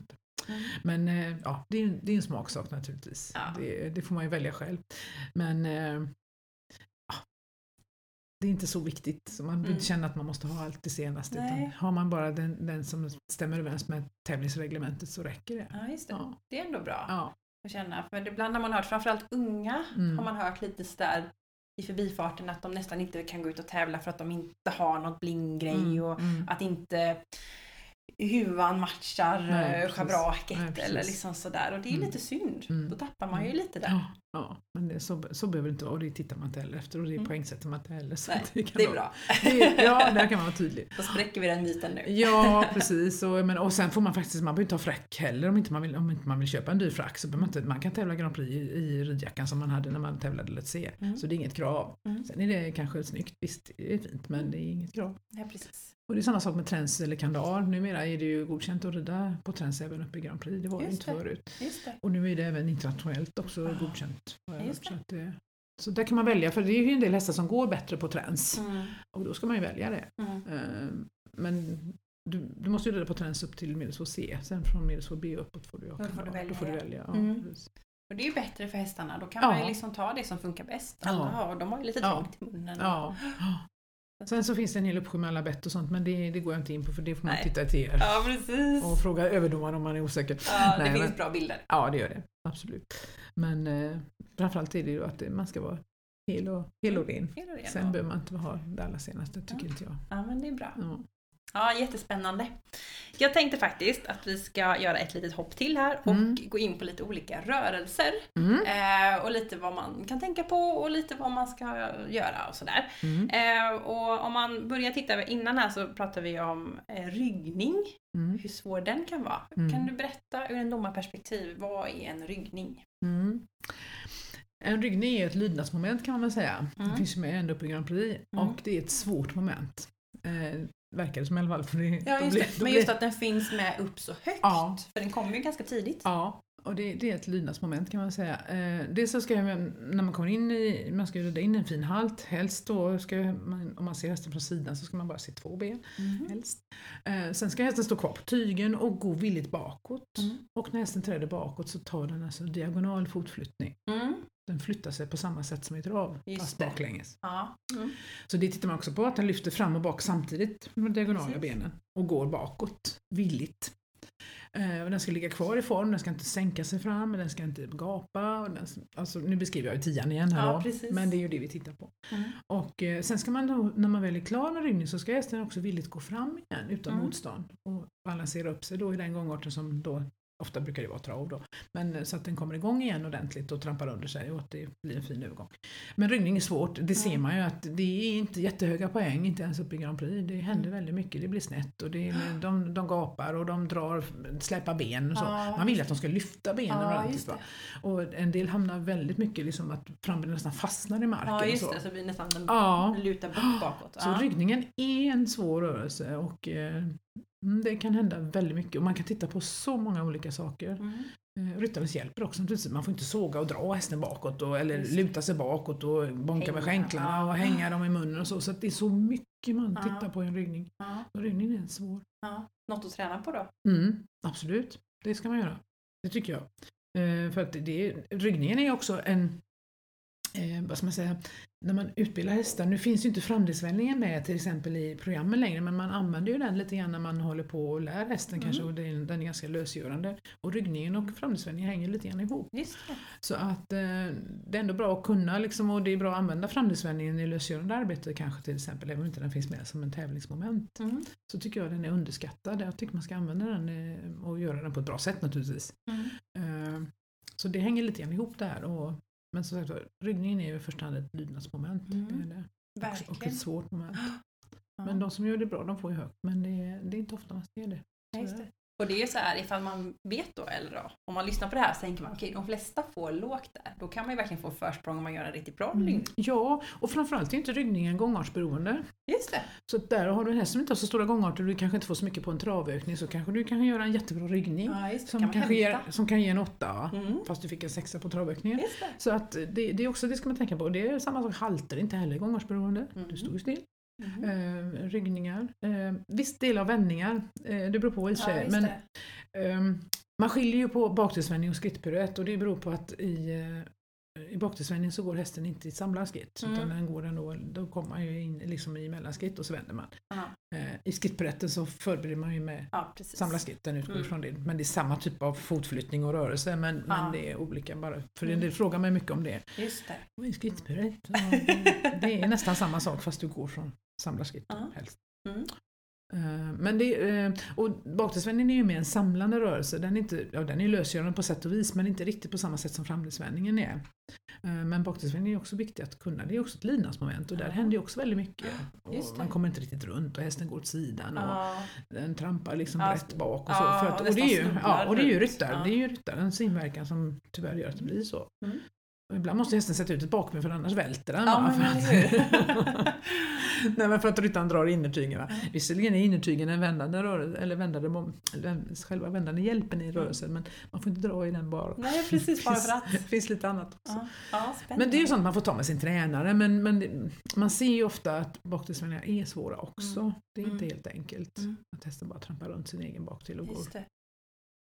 Speaker 1: Mm.
Speaker 2: Men eh, ja, det är, det är en smaksak naturligtvis.
Speaker 1: Ja.
Speaker 2: Det, det får man ju välja själv. Men eh, det är inte så viktigt så man
Speaker 1: Mm.
Speaker 2: känna att man måste ha allt det senaste. Utan har man bara den, den som stämmer överens med tävlingsreglementet så räcker det.
Speaker 1: Ja, just det.
Speaker 2: Ja.
Speaker 1: Det är ändå bra
Speaker 2: Ja.
Speaker 1: att känna. För ibland har man hört, framförallt unga,
Speaker 2: Mm.
Speaker 1: har man hört lite sådär i förbifarten att de nästan inte kan gå ut och tävla för att de inte har något bling-grej
Speaker 2: Mm,
Speaker 1: och
Speaker 2: mm.
Speaker 1: att inte huvan matchar
Speaker 2: Nej, precis.
Speaker 1: schabraket
Speaker 2: Nej,
Speaker 1: eller liksom sådär. Och det är
Speaker 2: Mm.
Speaker 1: lite synd.
Speaker 2: Mm.
Speaker 1: Då tappar man ju
Speaker 2: Mm.
Speaker 1: lite där.
Speaker 2: Ja, ja, men det, så, så behöver det inte vara och det tittar man inte heller efter och det
Speaker 1: Mm.
Speaker 2: poängsätter man inte heller. Så
Speaker 1: Nej,
Speaker 2: det, kan
Speaker 1: Det är
Speaker 2: vara-
Speaker 1: bra.
Speaker 2: Det, ja, där kan man vara tydlig.
Speaker 1: Då spräcker vi den myten nu.
Speaker 2: Ja, precis. Och, men, och sen får man faktiskt, man behöver inte ha frack heller om inte man vill, om inte man vill köpa en dyr frack. Så behöver man, inte, man kan tävla Grand Prix i, i ridjackan som man hade när man tävlade Let's Se.
Speaker 1: Mm.
Speaker 2: Så det är inget krav.
Speaker 1: Mm.
Speaker 2: Sen är det kanske snyggt, visst det är fint men det är inget krav.
Speaker 1: Ja, precis.
Speaker 2: Och det är samma sak med träns eller kandar. Numera är det ju godkänt att rida på träns även uppe i Grand Prix. Det var det
Speaker 1: Just
Speaker 2: inte
Speaker 1: det.
Speaker 2: förut.
Speaker 1: Just det.
Speaker 2: Och nu är det även internationellt också
Speaker 1: Ah.
Speaker 2: godkänt. Så, att det, så där kan man välja, för det är ju en del hästar som går bättre på träns.
Speaker 1: Mm.
Speaker 2: Och då ska man ju välja det.
Speaker 1: Mm.
Speaker 2: Eh, Men du, du måste ju rida på träns upp till medelsvår C. Sen från medelsvår B uppåt får du,
Speaker 1: Då får du välja,
Speaker 2: Då får du
Speaker 1: ja.
Speaker 2: välja. Ja,
Speaker 1: Mm. Och det är ju bättre för hästarna. Då kan
Speaker 2: Ja.
Speaker 1: man ju liksom ta det som funkar bäst.
Speaker 2: Ja.
Speaker 1: Alla har, de har ju lite
Speaker 2: Ja.
Speaker 1: trångt i munnen.
Speaker 2: Ja. Sen så finns det en hel uppsjö med alla bett och sånt men det, det går jag inte in på för det får man
Speaker 1: Nej.
Speaker 2: titta till er.
Speaker 1: Ja, precis.
Speaker 2: Och fråga överdomaren om man är osäker.
Speaker 1: Ja, det
Speaker 2: Nej,
Speaker 1: finns
Speaker 2: men-
Speaker 1: bra bilder.
Speaker 2: Ja, det gör det. Absolut. Men eh, framförallt är det ju att man ska vara hel och, hel och ren.
Speaker 1: Hel och ren,
Speaker 2: Sen
Speaker 1: ja.
Speaker 2: behöver man inte ha det allra senaste, tycker
Speaker 1: Ja.
Speaker 2: inte jag.
Speaker 1: Ja, men det är bra.
Speaker 2: Ja.
Speaker 1: Ja, jättespännande. Jag tänkte faktiskt att vi ska göra ett litet hopp till här och
Speaker 2: Mm.
Speaker 1: gå in på lite olika rörelser.
Speaker 2: Mm.
Speaker 1: Eh, och lite vad man kan tänka på och lite vad man ska göra och sådär.
Speaker 2: Mm.
Speaker 1: Eh, och om man börjar titta, innan här så pratade vi om eh, ryggning,
Speaker 2: Mm.
Speaker 1: hur svår den kan vara.
Speaker 2: Mm.
Speaker 1: Kan du berätta ur en domarperspektiv, vad är en ryggning?
Speaker 2: Mm. En ryggning är ett lydnadsmoment kan man väl säga. Det finns ju med ända upp i Grand Prix och det är ett svårt moment. Verkar det som i alla fall. För det,
Speaker 1: Ja, just
Speaker 2: blir-
Speaker 1: det. Men
Speaker 2: blir-
Speaker 1: just att den finns med upp så högt.
Speaker 2: Ja.
Speaker 1: För den kommer ju ganska tidigt.
Speaker 2: Ja, och det, det är ett lydnadsmoment kan man säga. Eh, dels så ska man, när man kommer in i, man ska ju rida in en fin halt, helst då ska man, om man ser hästen från sidan så ska man bara se två ben,
Speaker 1: Mhm.
Speaker 2: helst. Eh, sen ska hästen stå kvar på tygen och gå villigt bakåt.
Speaker 1: Mm.
Speaker 2: Och när hästen träder bakåt så tar den alltså diagonal fotflyttning.
Speaker 1: Mm.
Speaker 2: Den flyttar sig på samma sätt som i trav,
Speaker 1: Just
Speaker 2: fast baklänges.
Speaker 1: Ja. Mm.
Speaker 2: Så det tittar man också på, att den lyfter fram och bak samtidigt med de diagonala
Speaker 1: Precis.
Speaker 2: benen och går bakåt, villigt. Eh, den ska ligga kvar i form, den ska inte sänka sig fram, den ska inte gapa. Och den, alltså, nu beskriver jag ju tian igen här
Speaker 1: Ja,
Speaker 2: då, men det är ju det vi tittar på.
Speaker 1: Mm.
Speaker 2: Och eh, sen ska man då, när man väl är klar med ryggning så ska hästen också villigt gå fram igen utan
Speaker 1: Mm.
Speaker 2: motstånd och balansera upp sig då i den gångarten som då Ofta brukar det vara trav då. Men eh, så att den kommer igång igen ordentligt och trampar under sig och att det blir en fin övergång. Men ryggning är svårt. Det ser man ju att det är inte jättehöga poäng, inte ens uppe i Grand Prix. Det händer
Speaker 1: Mm.
Speaker 2: väldigt mycket. Det blir snett och det de, de gapar och de drar, släpar ben och så. Man vill att de ska lyfta benen
Speaker 1: Ja,
Speaker 2: ordentligt. Va? Och en del hamnar väldigt mycket liksom att frambenen nästan fastnar i marken.
Speaker 1: Ja, just
Speaker 2: så.
Speaker 1: det. Så blir nästan den
Speaker 2: Ja.
Speaker 1: lutar bakåt.
Speaker 2: Så
Speaker 1: ja.
Speaker 2: ryggningen är en svår rörelse och eh, Det kan hända väldigt mycket och man kan titta på så många olika saker.
Speaker 1: Mm.
Speaker 2: Eh, Ryttarens hjälper också naturligtvis. Man får inte såga och dra hästen bakåt och, eller
Speaker 1: Just.
Speaker 2: luta sig bakåt och bonka med
Speaker 1: Hänga,
Speaker 2: skänklarna
Speaker 1: ja.
Speaker 2: och hänga dem i munnen och så. Så det är så mycket man
Speaker 1: Ja.
Speaker 2: tittar på i en ryggning.
Speaker 1: Ja.
Speaker 2: Och ryggningen är svår.
Speaker 1: Ja. Något att träna på då?
Speaker 2: Mm, absolut, det ska man göra. Det tycker jag. Eh, för att det, ryggningen är också en, eh, vad ska man säga, när man utbildar hästar, nu finns ju inte framdelsvändningen med till exempel i programmen längre, men man använder ju den lite grann när man håller på och lär hästen
Speaker 1: Mm.
Speaker 2: kanske och är, den är ganska lösgörande. Och ryggningen och framdelsvändningen hänger lite grann ihop.
Speaker 1: Just det.
Speaker 2: Så att eh, det är ändå bra att kunna liksom, och det är bra att använda framdelsvändningen i lösgörande arbete kanske till exempel, även om inte den finns med som en tävlingsmoment.
Speaker 1: Mm.
Speaker 2: Så tycker jag den är underskattad. Jag tycker man ska använda den eh, och göra den på ett bra sätt naturligtvis.
Speaker 1: Mm.
Speaker 2: Eh, Så det hänger lite grann ihop där. Och, men som sagt ryggningen är ju i första hand ett lydnadsmoment.
Speaker 1: Mm.
Speaker 2: Det det. Och, och ett svårt moment. [GASPS] Men de som gör det bra, de får ju högt. Men det är, det är inte ofta man ser det.
Speaker 1: Just det. Och det är så här ifall man vet då, eller då, om man lyssnar på det här så tänker man okej, de flesta får lågt där. Då kan man ju verkligen få försprång om man gör en riktigt bra
Speaker 2: Mm.
Speaker 1: ryggning.
Speaker 2: Ja, och framförallt är inte ryggningen gångartsberoende.
Speaker 1: Just det.
Speaker 2: Så där har du en häst som inte har så stora gångarter och du kanske inte får så mycket på en travökning så kanske du kan göra en jättebra ryggning.
Speaker 1: Ja.
Speaker 2: Som,
Speaker 1: kan
Speaker 2: kanske ger, som kan ge en åtta
Speaker 1: Mm.
Speaker 2: fast du fick en sexa på travökningen. Så att det, det är också det ska man tänka på. Det är samma sak, halter inte heller gångartsberoende.
Speaker 1: Mm.
Speaker 2: Du står ju still.
Speaker 1: Mm.
Speaker 2: Eh, ryggningar. Eh, viss del av vändningar. Eh, det beror på i och
Speaker 1: Ja,
Speaker 2: sig. men ehm, man skiljer ju på bakdelsvändning och skrittpiruett och det beror på att i, eh, i bakdelsvändning så går hästen inte i samlad skritt
Speaker 1: Mm.
Speaker 2: utan den går ändå, då kommer man ju in liksom i mellanskritt och så vänder man. Eh, I skrittpiruetten så förbereder man ju med
Speaker 1: Ja, precis.
Speaker 2: samlad skritt, den utgår
Speaker 1: Mm.
Speaker 2: ifrån det. Men det är samma typ av fotflyttning och rörelse men,
Speaker 1: Ja.
Speaker 2: men det är olika bara. För
Speaker 1: Mm.
Speaker 2: del frågar mig mycket om det.
Speaker 1: Just det.
Speaker 2: Vad är skrittpiruett? [LAUGHS] Det är nästan samma sak fast du går från samlad skritt
Speaker 1: Ja.
Speaker 2: helst.
Speaker 1: Mm.
Speaker 2: Eh, Men det, eh, och bakdelsvändningen är ju mer en samlande rörelse. Den är, inte, ja, den är lösgörande på sätt och vis men inte riktigt på samma sätt som framdelsvändningen är. Eh, Men bakdelsvändningen är också viktig att kunna. Det är också ett lydnadsmoment och där
Speaker 1: Ja.
Speaker 2: händer ju också väldigt mycket. Man kommer inte riktigt runt och hästen går åt sidan och
Speaker 1: Ja.
Speaker 2: den trampar liksom
Speaker 1: Ja,
Speaker 2: rätt bak och så. För att,
Speaker 1: och
Speaker 2: det är ju, ja, och det är ju ryttaren, det är ju ryttarens inverkan som tyvärr gör att det blir så.
Speaker 1: Mm.
Speaker 2: Ibland måste hästen sätta ut ett bakben för annars välter den.
Speaker 1: Ja, men [LAUGHS]
Speaker 2: Nej, men för att ryttaren drar innertygerna. Visserligen är innertygen en vändande rörelse, eller vändande, själva vändande hjälpen i rörelsen men man får inte dra i den bara.
Speaker 1: Nej, precis. Bara för att.
Speaker 2: Det finns lite annat också.
Speaker 1: Ja, ja.
Speaker 2: Men det är ju sånt man får ta med sin tränare men, men man ser ju ofta att bakdelsvändningar är svåra också.
Speaker 1: Mm.
Speaker 2: Det är inte
Speaker 1: Mm.
Speaker 2: helt enkelt.
Speaker 1: Mm.
Speaker 2: Att hästen bara trampar runt sin egen baktill och går.
Speaker 1: Just det.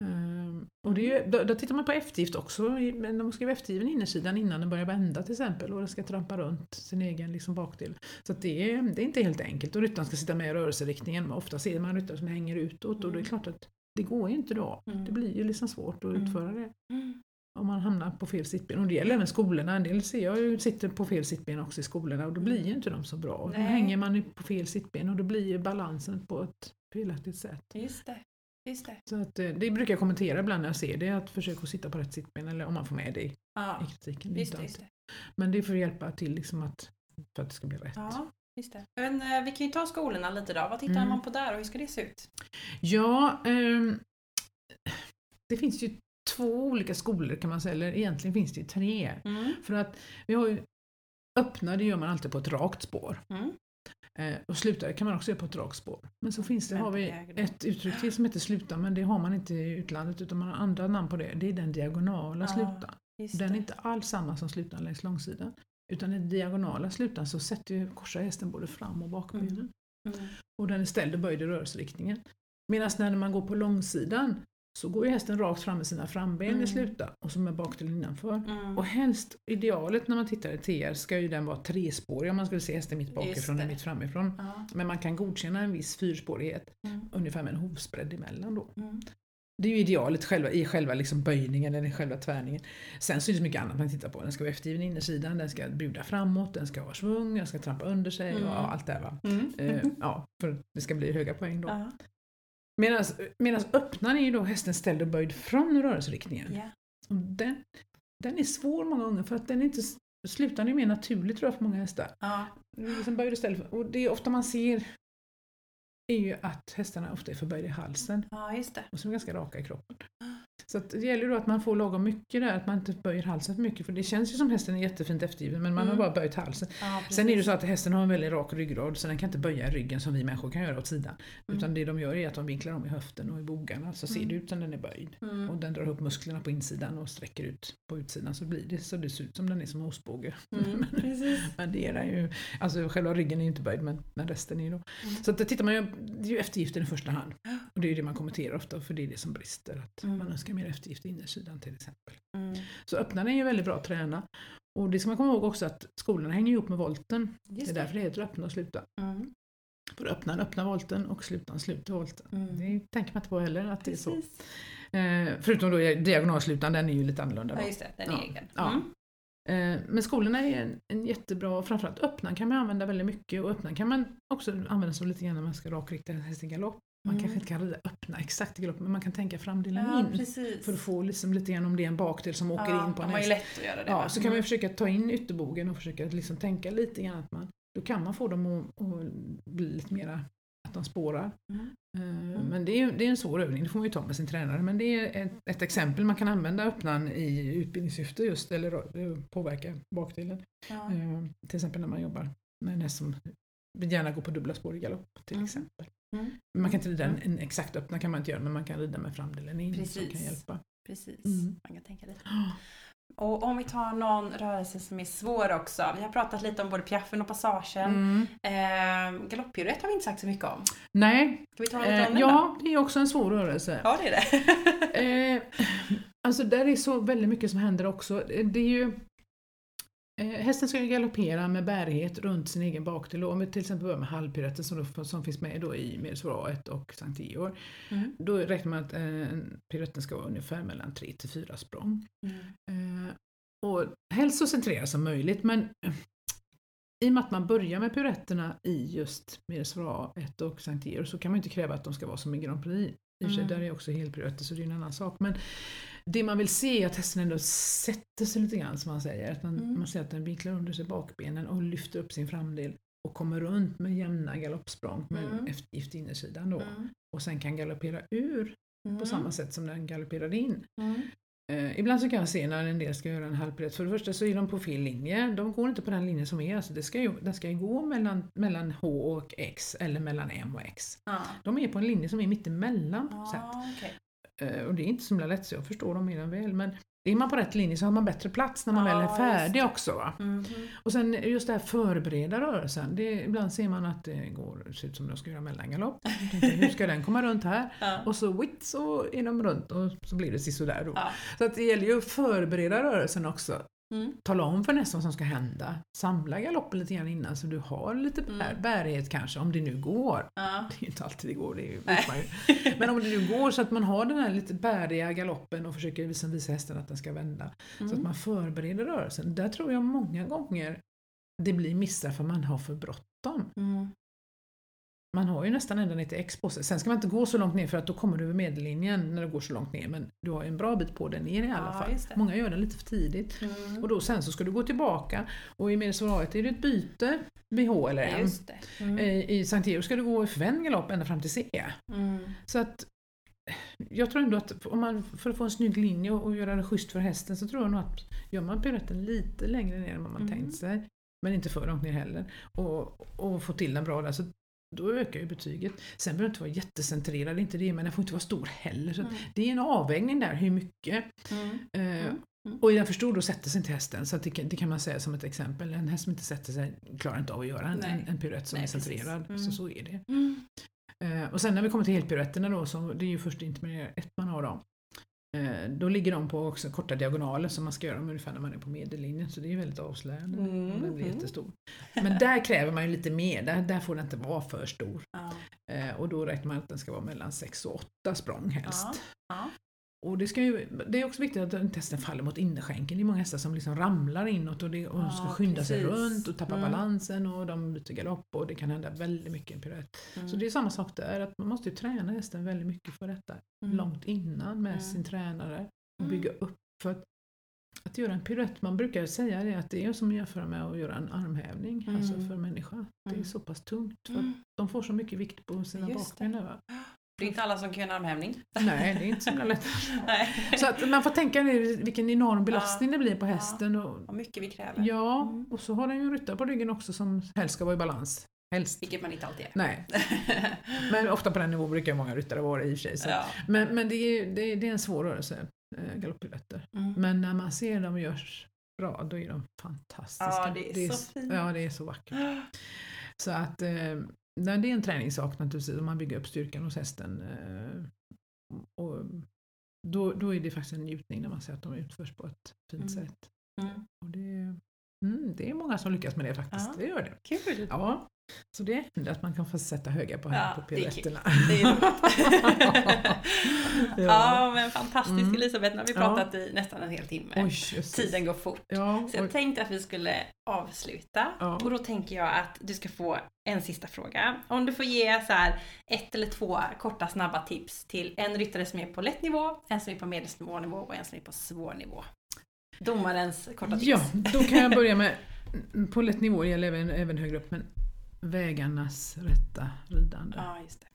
Speaker 2: Ehm, och det är ju, då, då tittar man på eftergift också, men de vara eftergiven innersidan innan den börjar vända till exempel och den ska trampa runt sin egen liksom, bakdel. Så det, är, det är inte helt enkelt och ryttaren ska sitta med i rörelseriktningen. Ofta ser man ryttare som hänger utåt och det är
Speaker 1: Mm.
Speaker 2: klart att det går ju inte då.
Speaker 1: Mm.
Speaker 2: Det blir ju liksom svårt att
Speaker 1: Mm.
Speaker 2: utföra det
Speaker 1: Mm.
Speaker 2: om man hamnar på fel sittben. Och det gäller även skolorna. En del ser jag ju sitter på fel sittben också i skolorna och då blir ju inte de så bra. Då
Speaker 1: Nej.
Speaker 2: hänger man på fel sittben och då blir ju balansen på ett felaktigt sätt.
Speaker 1: Just det. Just det.
Speaker 2: Så att, eh, det brukar jag kommentera ibland när jag ser det, att försöka sitta på rätt sittben eller om man får med det i,
Speaker 1: Ja.
Speaker 2: i kritiken. Det
Speaker 1: Just det, just det.
Speaker 2: Men det får hjälpa till liksom att, för att det ska bli rätt.
Speaker 1: Ja, just det. Men, eh, vi kan ju ta skolorna lite då. Vad tittar
Speaker 2: Mm.
Speaker 1: man på där och hur ska det se ut?
Speaker 2: Ja, ehm, det finns ju två olika skolor kan man säga, eller egentligen finns det ju tre.
Speaker 1: Mm.
Speaker 2: För att vi har ju öppna, det gör man alltid på ett rakt spår.
Speaker 1: Mm.
Speaker 2: Eh, och sluta kan man också göra på ett rakt spår. Men så finns det, har vi ett uttryck till som heter sluta, men det har man inte i utlandet utan man har andra namn på det. Det är den diagonala
Speaker 1: Ja,
Speaker 2: slutan. Den är inte alls samma som slutan längs långsidan. Utan i diagonala slutan så sätter ju, korsar hästen både fram och bakbenen.
Speaker 1: Mm.
Speaker 2: Och den är ställd och böjd i rörelseriktningen. Medan när man går på långsidan så går ju hästen rakt fram med sina framben
Speaker 1: Mm.
Speaker 2: i sluta och så med bakdelen innanför.
Speaker 1: Mm.
Speaker 2: Och helst, idealet när man tittar i TR ska ju den vara trespårig om man skulle se hästen mitt bakifrån eller mitt framifrån.
Speaker 1: Ja.
Speaker 2: Men man kan godkänna en viss fyrspårighet,
Speaker 1: Mm.
Speaker 2: ungefär med en hovsbredd emellan då.
Speaker 1: Mm.
Speaker 2: Det är ju idealet själva, i själva liksom böjningen eller i själva tvärningen. Sen så är det så mycket annat man tittar på. Den ska vara eftergiven innersidan, den ska buda framåt, den ska ha svung, den ska trampa under sig
Speaker 1: Mm.
Speaker 2: och ja, allt det här va.
Speaker 1: Mm.
Speaker 2: Eh, [LAUGHS] ja, för det ska bli höga poäng då.
Speaker 1: Ja.
Speaker 2: Medan öppnaren är ju då hästen ställd och böjd från rörelseriktningen.
Speaker 1: Ja.
Speaker 2: Och den, den är svår många gånger för att den är inte Slutan är mer naturligt tror jag för många hästar.
Speaker 1: Ja.
Speaker 2: Liksom böjd istället. Och det är ofta man ser är ju att hästarna ofta är förböjda i halsen
Speaker 1: ja,
Speaker 2: och så är de ganska raka i kroppen. Så det gäller då att man får lagom mycket där, att man inte böjer halsen för mycket. För det känns ju som hästen är jättefint eftergiven men man
Speaker 1: Mm.
Speaker 2: har bara böjt halsen.
Speaker 1: Ja,
Speaker 2: Sen är det så att hästen har en väldigt rak ryggrad så den kan inte böja ryggen som vi människor kan göra åt sidan.
Speaker 1: Mm.
Speaker 2: Utan det de gör är att de vinklar om i höften och i bogarna så ser
Speaker 1: Mm.
Speaker 2: det ut som den är böjd.
Speaker 1: Mm.
Speaker 2: Och den drar upp musklerna på insidan och sträcker ut på utsidan så blir det så det ser ut som den är som en ostbåge.
Speaker 1: Mm. [LAUGHS]
Speaker 2: Men det är den ju, alltså själva ryggen är ju inte böjd men, men resten är ju då.
Speaker 1: Mm.
Speaker 2: Så att det tittar man ju, det är ju eftergiften i första hand. Och det är ju det man kommenterar ofta för det är det som brister. Att
Speaker 1: Mm.
Speaker 2: man önskar mer eftergift i innersidan till exempel.
Speaker 1: Mm.
Speaker 2: Så öppnaren är ju väldigt bra att träna. Och det ska man komma ihåg också att skolorna hänger ihop med volten.
Speaker 1: Just
Speaker 2: det är därför det heter öppna och sluta.
Speaker 1: Mm.
Speaker 2: För öppnaren öppnar volten och slutan sluter volten.
Speaker 1: Mm.
Speaker 2: Det tänker man inte på heller att det är så.
Speaker 1: Precis.
Speaker 2: Eh, förutom då diagonalslutan, den är ju lite annorlunda. Då.
Speaker 1: Ja, just det. Den är
Speaker 2: Ja.
Speaker 1: egen.
Speaker 2: Ja.
Speaker 1: Mm.
Speaker 2: Eh, Men skolorna är en, en jättebra, framförallt öppnaren kan man använda väldigt mycket och öppnaren kan man också använda som lite grann när man ska rakrikta en häst i galopp. Man
Speaker 1: Mm.
Speaker 2: kanske inte kan rida öppna exakt i galopp men man kan tänka framdelen
Speaker 1: Ja,
Speaker 2: in.
Speaker 1: precis.
Speaker 2: För att få liksom lite grann om det är en bakdel som åker
Speaker 1: ja,
Speaker 2: in på en häst.
Speaker 1: lätt att göra det.
Speaker 2: Ja,
Speaker 1: va?
Speaker 2: så kan man
Speaker 1: Mm.
Speaker 2: försöka ta in ytterbogen och försöka liksom tänka lite grann att man, då kan man få dem att, att bli lite mera, att de spårar.
Speaker 1: Mm.
Speaker 2: Eh, Men det är, det är en svår övning, det får man ju ta med sin tränare. Men det är ett, ett exempel man kan använda öppnan i utbildningssyfte just, eller eh, påverka bakdelen.
Speaker 1: Ja.
Speaker 2: Eh, till exempel när man jobbar med en häst som gärna gå på dubbla spår i galopp till
Speaker 1: Mm.
Speaker 2: exempel.
Speaker 1: Mm.
Speaker 2: Man kan inte rida en, en exakt öppna kan man inte göra men man kan rida med framdelen in som
Speaker 1: Precis.
Speaker 2: kan hjälpa.
Speaker 1: Precis,
Speaker 2: Mm.
Speaker 1: man kan tänka lite. Och om vi tar någon rörelse som är svår också. Vi har pratat lite om både piaffen och passagen.
Speaker 2: Mm.
Speaker 1: Eh, Galopppiruett har vi inte sagt så mycket om.
Speaker 2: Nej,
Speaker 1: Ska vi ta lite
Speaker 2: eh,
Speaker 1: om den då?
Speaker 2: ja det är också en svår rörelse.
Speaker 1: Ja, det är det.
Speaker 2: Eh, alltså där är så väldigt mycket som händer också. Eh, Det är ju Hästen ska ju galoppera med bärighet runt sin egen bakdel. Om vi till exempel börjar med halvpiruetten som, då- som finns med då i Medsvara 1 och Sankt Georg.
Speaker 1: Mm.
Speaker 2: Då räknar man att eh, piruetten ska vara ungefär mellan 3 till 4 språng.
Speaker 1: Mm.
Speaker 2: Eh, och helst så centrerat som möjligt men eh, i och med att man börjar med piruetterna i just Medsvara 1 och Sankt Georg så kan man inte kräva att de ska vara som i Grand Prix. I och för sig,
Speaker 1: Mm.
Speaker 2: där är också helpiruetter så det är en annan sak. Men det man vill se är att hästen ändå sätter sig lite grann som man säger. Att man,
Speaker 1: Mm.
Speaker 2: man ser att den vinklar under sig bakbenen och lyfter upp sin framdel och kommer runt med jämna galoppsprång med
Speaker 1: Mm.
Speaker 2: eftergift innersidan då.
Speaker 1: Mm.
Speaker 2: Och sen kan galoppera ur
Speaker 1: Mm.
Speaker 2: på samma sätt som den galopperar in.
Speaker 1: Mm.
Speaker 2: Eh, ibland så kan jag se när en del ska göra en halvpiruett, för det första så är de på fel linje. De går inte på den linjen som är, alltså det ska ju, den ska ju gå mellan, mellan H och X eller mellan M och X.
Speaker 1: Ja.
Speaker 2: De är på en linje som är mittemellan på något Eh, och det är inte så himla lätt så jag förstår dem mer än väl. Men är man på rätt linje så har man bättre plats när man
Speaker 1: Ja,
Speaker 2: väl är färdig också. Va?
Speaker 1: Mhm.
Speaker 2: Och sen just det här förbereda rörelsen. Det, ibland ser man att det går, ser ut som de ska göra mellangalopp. [LAUGHS] Hur ska den komma runt här?
Speaker 1: Ja.
Speaker 2: Och så witt så är de runt och så blir det sisådär då.
Speaker 1: Ja.
Speaker 2: Så att det gäller ju att förbereda rörelsen också.
Speaker 1: Mm.
Speaker 2: Tala om för nästan vad som ska hända. Samla galoppen lite grann innan så du har lite bär,
Speaker 1: Mm.
Speaker 2: bärighet kanske, om det nu går.
Speaker 1: Ja.
Speaker 2: Det är ju inte alltid det går, det vet man ju. Men om det nu går så att man har den här lite bäriga galoppen och försöker visa, visa hästen att den ska vända. Så att
Speaker 1: Mm.
Speaker 2: man förbereder rörelsen. Där tror jag många gånger det blir missar för man har för bråttom.
Speaker 1: Mm.
Speaker 2: Man har ju nästan ända ner till X på sig. Sen ska man inte gå så långt ner för att då kommer du över medellinjen när du går så långt ner. Men du har ju en bra bit på den ner i alla fall.
Speaker 1: det.
Speaker 2: Många gör den lite för tidigt.
Speaker 1: Mm.
Speaker 2: Och då sen så ska du gå tillbaka och i medelspåret är det ett byte vid H eller M.
Speaker 1: det. Mm.
Speaker 2: I, I Sankt Georg ska du gå i förvänd galopp ända fram till C.
Speaker 1: Mm.
Speaker 2: Så att jag tror ändå att om man, för att få en snygg linje och, göra det schysst för hästen så tror jag nog att gör man piruetten lite längre ner än vad man
Speaker 1: Mm.
Speaker 2: tänkt sig, men inte för långt ner heller, och, och få till den bra där, så då ökar ju betyget. Sen behöver det inte vara jättecentrerad, inte det, men den får inte vara stor heller. Så
Speaker 1: Mm.
Speaker 2: det är en avvägning där, hur mycket.
Speaker 1: Mm.
Speaker 2: Eh,
Speaker 1: Mm. Mm.
Speaker 2: Och är den för stor då sätter sig inte hästen, så det, kan, det kan man säga som ett exempel. En häst som inte sätter sig klarar inte av att göra en, en, en piruett som
Speaker 1: Nej,
Speaker 2: är centrerad. Så
Speaker 1: Mm.
Speaker 2: så är det.
Speaker 1: Mm.
Speaker 2: Eh, och sen när vi kommer till helpiruetterna då, så det är ju först intermediär ett man har dem. Eh, då ligger de på också korta diagonaler som man ska göra ungefär när man är på medellinjen, så det är väldigt avslöjande
Speaker 1: Mm,
Speaker 2: om den blir
Speaker 1: mm.
Speaker 2: jättestor. Men där kräver man ju lite mer, där, där får den inte vara för stor.
Speaker 1: Ja.
Speaker 2: Eh, och då räknar man att den ska vara mellan 6 och 8 språng helst.
Speaker 1: Ja.
Speaker 2: Och det, ska ju, det är också viktigt att inte hästen faller mot innerskänken. Det är många hästar som liksom ramlar inåt och, det, och de ska
Speaker 1: Ja,
Speaker 2: skynda sig
Speaker 1: precis.
Speaker 2: runt och tappa
Speaker 1: Mm.
Speaker 2: balansen och de byter galopp och det kan hända väldigt mycket i en piruett.
Speaker 1: Mm.
Speaker 2: Så det är samma sak där, att man måste ju träna hästen väldigt mycket för detta.
Speaker 1: Mm.
Speaker 2: Långt innan med
Speaker 1: Mm.
Speaker 2: sin tränare och
Speaker 1: Mm.
Speaker 2: bygga upp. För att, att göra en piruett, man brukar säga det att det är som att jämföra med att göra en armhävning, alltså
Speaker 1: Mm.
Speaker 2: för människa. Det är så pass tungt för de får så mycket vikt på sina bakben.
Speaker 1: Det är inte alla som kan göra en armhävning.
Speaker 2: Nej, det är inte så [LAUGHS] himla lätt. Så att man får tänka nu vilken enorm belastning det blir på hästen. Och,
Speaker 1: Vad mycket vi kräver.
Speaker 2: ja,
Speaker 1: Mm.
Speaker 2: och så har den ju en ryttare på ryggen också som helst ska vara i balans. Helst.
Speaker 1: Vilket man inte alltid är.
Speaker 2: Nej, [LAUGHS] men ofta på den nivån brukar många ryttare vara i och för sig. Så.
Speaker 1: Ja.
Speaker 2: Men, men det, är, det, är, det är en svår rörelse, eh, galopppiruetter.
Speaker 1: Mm.
Speaker 2: Men när man ser dem görs bra, då är de fantastiska.
Speaker 1: Ja, det är så fint.
Speaker 2: Ja, det är så vackert. [GASPS] Så att eh, det är en träningssak naturligtvis, om man bygger upp styrkan hos hästen. Eh, och då, då är det faktiskt en njutning när man ser att de utförs på ett fint
Speaker 1: Mm.
Speaker 2: sätt.
Speaker 1: Mm.
Speaker 2: Och det, mm, det är många som lyckas med det faktiskt,
Speaker 1: Ja.
Speaker 2: det gör det.
Speaker 1: Kul!
Speaker 2: Ja, så det händer att man kan få sätta höga på,
Speaker 1: Ja,
Speaker 2: på piruetterna.
Speaker 1: Det är roligt. [LAUGHS]
Speaker 2: Ja.
Speaker 1: ja. men fantastiskt
Speaker 2: Mm.
Speaker 1: Elisabeth, nu har vi
Speaker 2: Ja.
Speaker 1: pratat i nästan en hel timme.
Speaker 2: Oj.
Speaker 1: Tiden går fort.
Speaker 2: Ja,
Speaker 1: Så jag
Speaker 2: oj.
Speaker 1: tänkte att vi skulle avsluta.
Speaker 2: Ja.
Speaker 1: Och då tänker jag att du ska få en sista fråga. Om du får ge så här ett eller två korta snabba tips till en ryttare som är på lätt nivå, en som är på medelsvår nivå och en som är på svår nivå. Domarens korta tips.
Speaker 2: Ja, då kan jag börja med, på lätt nivå gäller även, även högre upp, men vägarnas rätta ridande.
Speaker 1: Ja, just det.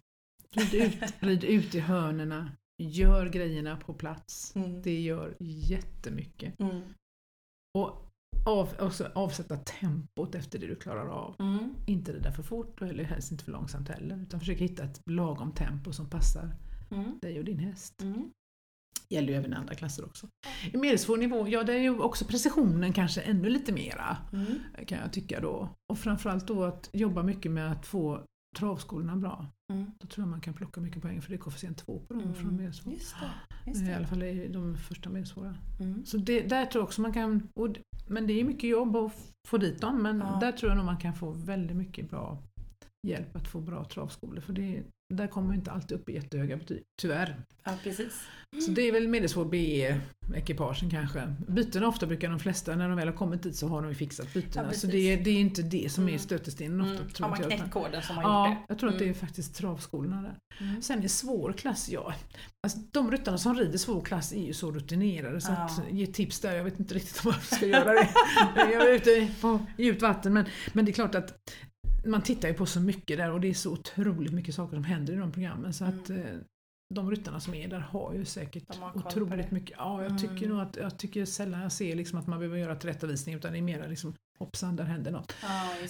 Speaker 2: Rid ut, rid ut i hörnerna, gör grejerna på plats.
Speaker 1: Mm.
Speaker 2: Det gör jättemycket.
Speaker 1: Mm.
Speaker 2: Och av, också avsätta tempot efter det du klarar av.
Speaker 1: Mm.
Speaker 2: Inte rida för fort eller helst inte för långsamt heller, utan försök hitta ett lagom tempo som passar
Speaker 1: Mm.
Speaker 2: dig och din häst.
Speaker 1: Mm.
Speaker 2: Gäller ju även i andra klasser också. I medelsvår nivå, ja det är ju också precisionen kanske ännu lite mera
Speaker 1: Mm.
Speaker 2: kan jag tycka då. Och framförallt då att jobba mycket med att få travskolorna bra.
Speaker 1: Mm.
Speaker 2: Då tror jag man kan plocka mycket poäng för det är koefficient 2 på dem
Speaker 1: Mm.
Speaker 2: från medelsvår.
Speaker 1: Just det. Just
Speaker 2: I
Speaker 1: det.
Speaker 2: alla fall i de första medelsvåra.
Speaker 1: Mm.
Speaker 2: Så det, där tror jag också man kan, och, men det är mycket jobb att få dit dem men
Speaker 1: Ja.
Speaker 2: där tror jag nog man kan få väldigt mycket bra hjälp att få bra travskolor för det, där kommer man inte alltid upp i jättehöga betyg, tyvärr.
Speaker 1: Ja, precis.
Speaker 2: Så det är väl medelsvår B-ekipagen kanske. Bytena ofta brukar de flesta, när de väl har kommit dit så har de ju fixat bytena.
Speaker 1: Ja,
Speaker 2: så det är, det är inte det som är
Speaker 1: Mm.
Speaker 2: stötestenen ofta.
Speaker 1: Mm.
Speaker 2: Tror
Speaker 1: Har man knäckt koden som har
Speaker 2: Ja,
Speaker 1: gjort
Speaker 2: jag tror att det är
Speaker 1: Mm.
Speaker 2: faktiskt travskolorna där.
Speaker 1: det? Mm.
Speaker 2: Sen i svår klass, ja. Alltså, de ryttarna som rider svår klass är ju så rutinerade så
Speaker 1: Ja.
Speaker 2: att ge tips där, jag vet inte riktigt om jag ska göra det. jag är ute på djupt vatten men, men det är klart att man tittar ju på så mycket där och det är så otroligt mycket saker som händer i de programmen så att
Speaker 1: Mm.
Speaker 2: eh, de ryttarna som är där har ju säkert
Speaker 1: har
Speaker 2: otroligt mycket. Ja, jag
Speaker 1: Mm.
Speaker 2: tycker nog att jag tycker sällan jag ser liksom att man behöver göra tillrättavisning utan det är mer liksom hoppsan, där händer något.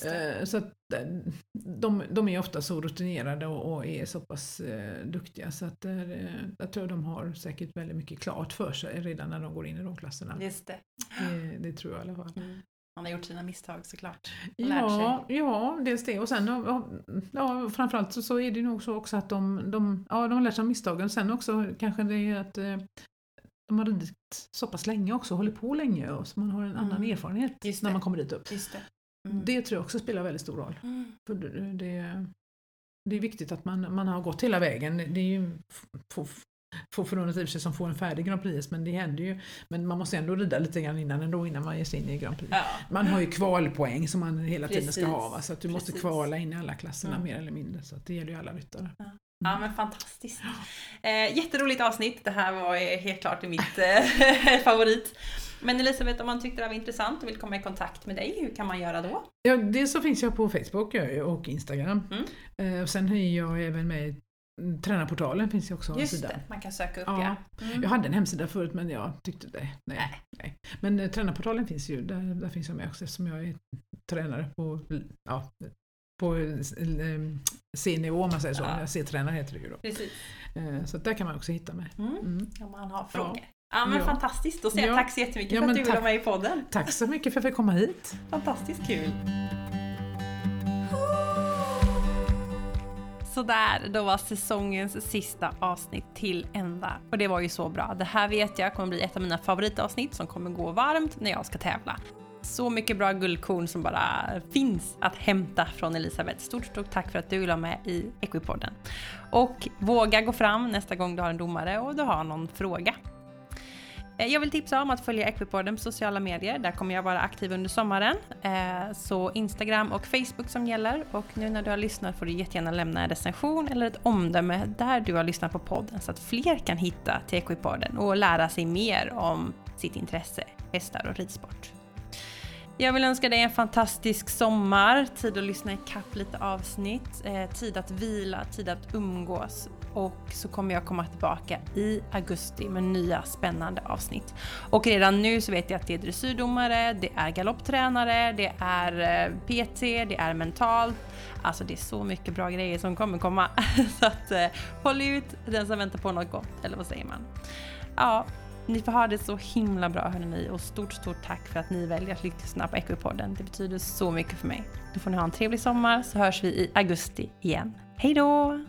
Speaker 2: Eh, Så att eh, de, de är ofta så rutinerade och, och är så pass eh, duktiga så att eh, jag tror de har säkert väldigt mycket klart för sig redan när de går in i de klasserna.
Speaker 1: Just det.
Speaker 2: Det, det tror jag i alla fall.
Speaker 1: Mm. Man har gjort sina misstag såklart.
Speaker 2: Ja, ja, dels det och sen ja, ja, framförallt så, så är det nog så också att de, de, ja, de har lärt sig av misstagen. Sen också kanske det är att eh, de har ridit så pass länge också, hållit på länge och så man har en annan
Speaker 1: Mm.
Speaker 2: erfarenhet
Speaker 1: Just
Speaker 2: när
Speaker 1: det.
Speaker 2: man kommer dit upp.
Speaker 1: Just det. Mm.
Speaker 2: Det tror jag också spelar väldigt stor roll.
Speaker 1: Mm.
Speaker 2: För det, det, det är viktigt att man, man har gått hela vägen. Det är ju få, förunnat i sig som får en färdig Grand Prix men det händer ju. Men man måste ändå rida lite grann innan ändå innan man ger sig in i Grand Prix.
Speaker 1: Ja.
Speaker 2: Man har ju kvalpoäng som man hela tiden ska
Speaker 1: Precis.
Speaker 2: ha va? så att du måste
Speaker 1: Precis.
Speaker 2: kvala in i alla klasserna
Speaker 1: Mm.
Speaker 2: mer eller mindre. Så att det gäller ju alla ryttare.
Speaker 1: Ja men fantastiskt. Eh, jätteroligt avsnitt. Det här var eh, helt klart mitt [LAUGHS] eh, favorit. Men Elisabeth, om man tyckte det här var intressant och vill komma i kontakt med dig, hur kan man göra då?
Speaker 2: Ja, dels så finns jag på Facebook och Instagram.
Speaker 1: Mm.
Speaker 2: Eh, och sen är jag även med i mm, Tränarportalen finns ju också en
Speaker 1: Just
Speaker 2: sida.
Speaker 1: det, man kan söka upp
Speaker 2: Ja.
Speaker 1: ja. Mm.
Speaker 2: Jag hade en hemsida förut men jag tyckte det. Nej,
Speaker 1: Nej.
Speaker 2: nej. Men eh, tränarportalen finns ju, där, där finns jag med också eftersom jag är tränare på, ja, på eh, C-nivå om man säger så.
Speaker 1: Ja.
Speaker 2: C-tränare heter det ju då.
Speaker 1: Precis.
Speaker 2: Eh, Så där kan man också hitta mig.
Speaker 1: Mm.
Speaker 2: Mm.
Speaker 1: Om man har frågor. Ja, men
Speaker 2: Ja.
Speaker 1: fantastiskt. Då säger jag
Speaker 2: Ja.
Speaker 1: tack så jättemycket
Speaker 2: Ja,
Speaker 1: för att du ville vara med i podden.
Speaker 2: Tack så mycket för att jag fick komma hit.
Speaker 1: Fantastiskt kul. Sådär, då var säsongens sista avsnitt till ända. Och det var ju så bra. Det här vet jag kommer bli ett av mina favoritavsnitt som kommer gå varmt när jag ska tävla. Så mycket bra guldkorn som bara finns att hämta från Elisabeth. Stort, stort tack för att du la med i Equipodden. Och våga gå fram nästa gång du har en domare och du har någon fråga. Eh, jag vill tipsa om att följa Equipodden på sociala medier. Där kommer jag vara aktiv under sommaren. Eh, så Instagram och Facebook som gäller. Och nu när du har lyssnat får du jättegärna lämna en recension eller ett omdöme där du har lyssnat på podden så att fler kan hitta till Equipodden och lära sig mer om sitt intresse, hästar och ridsport. Jag vill önska dig en fantastisk sommar, tid att lyssna i kapp lite avsnitt, eh, tid att vila, tid att umgås och så kommer jag komma tillbaka i augusti med nya spännande avsnitt. Och redan nu så vet jag att det är dressyrdomare, det är galopptränare, det är eh, PT, det är mentalt. Alltså det är så mycket bra grejer som kommer komma. [LAUGHS] så att eh, håll ut den som väntar på något gott, eller vad säger man? Ja, ni får ha det så himla bra hörni och stort, stort tack för att ni väljer att lyssna på Equipodden. Det betyder så mycket för mig. Då får ni ha en trevlig sommar så hörs vi i augusti igen. Hej då!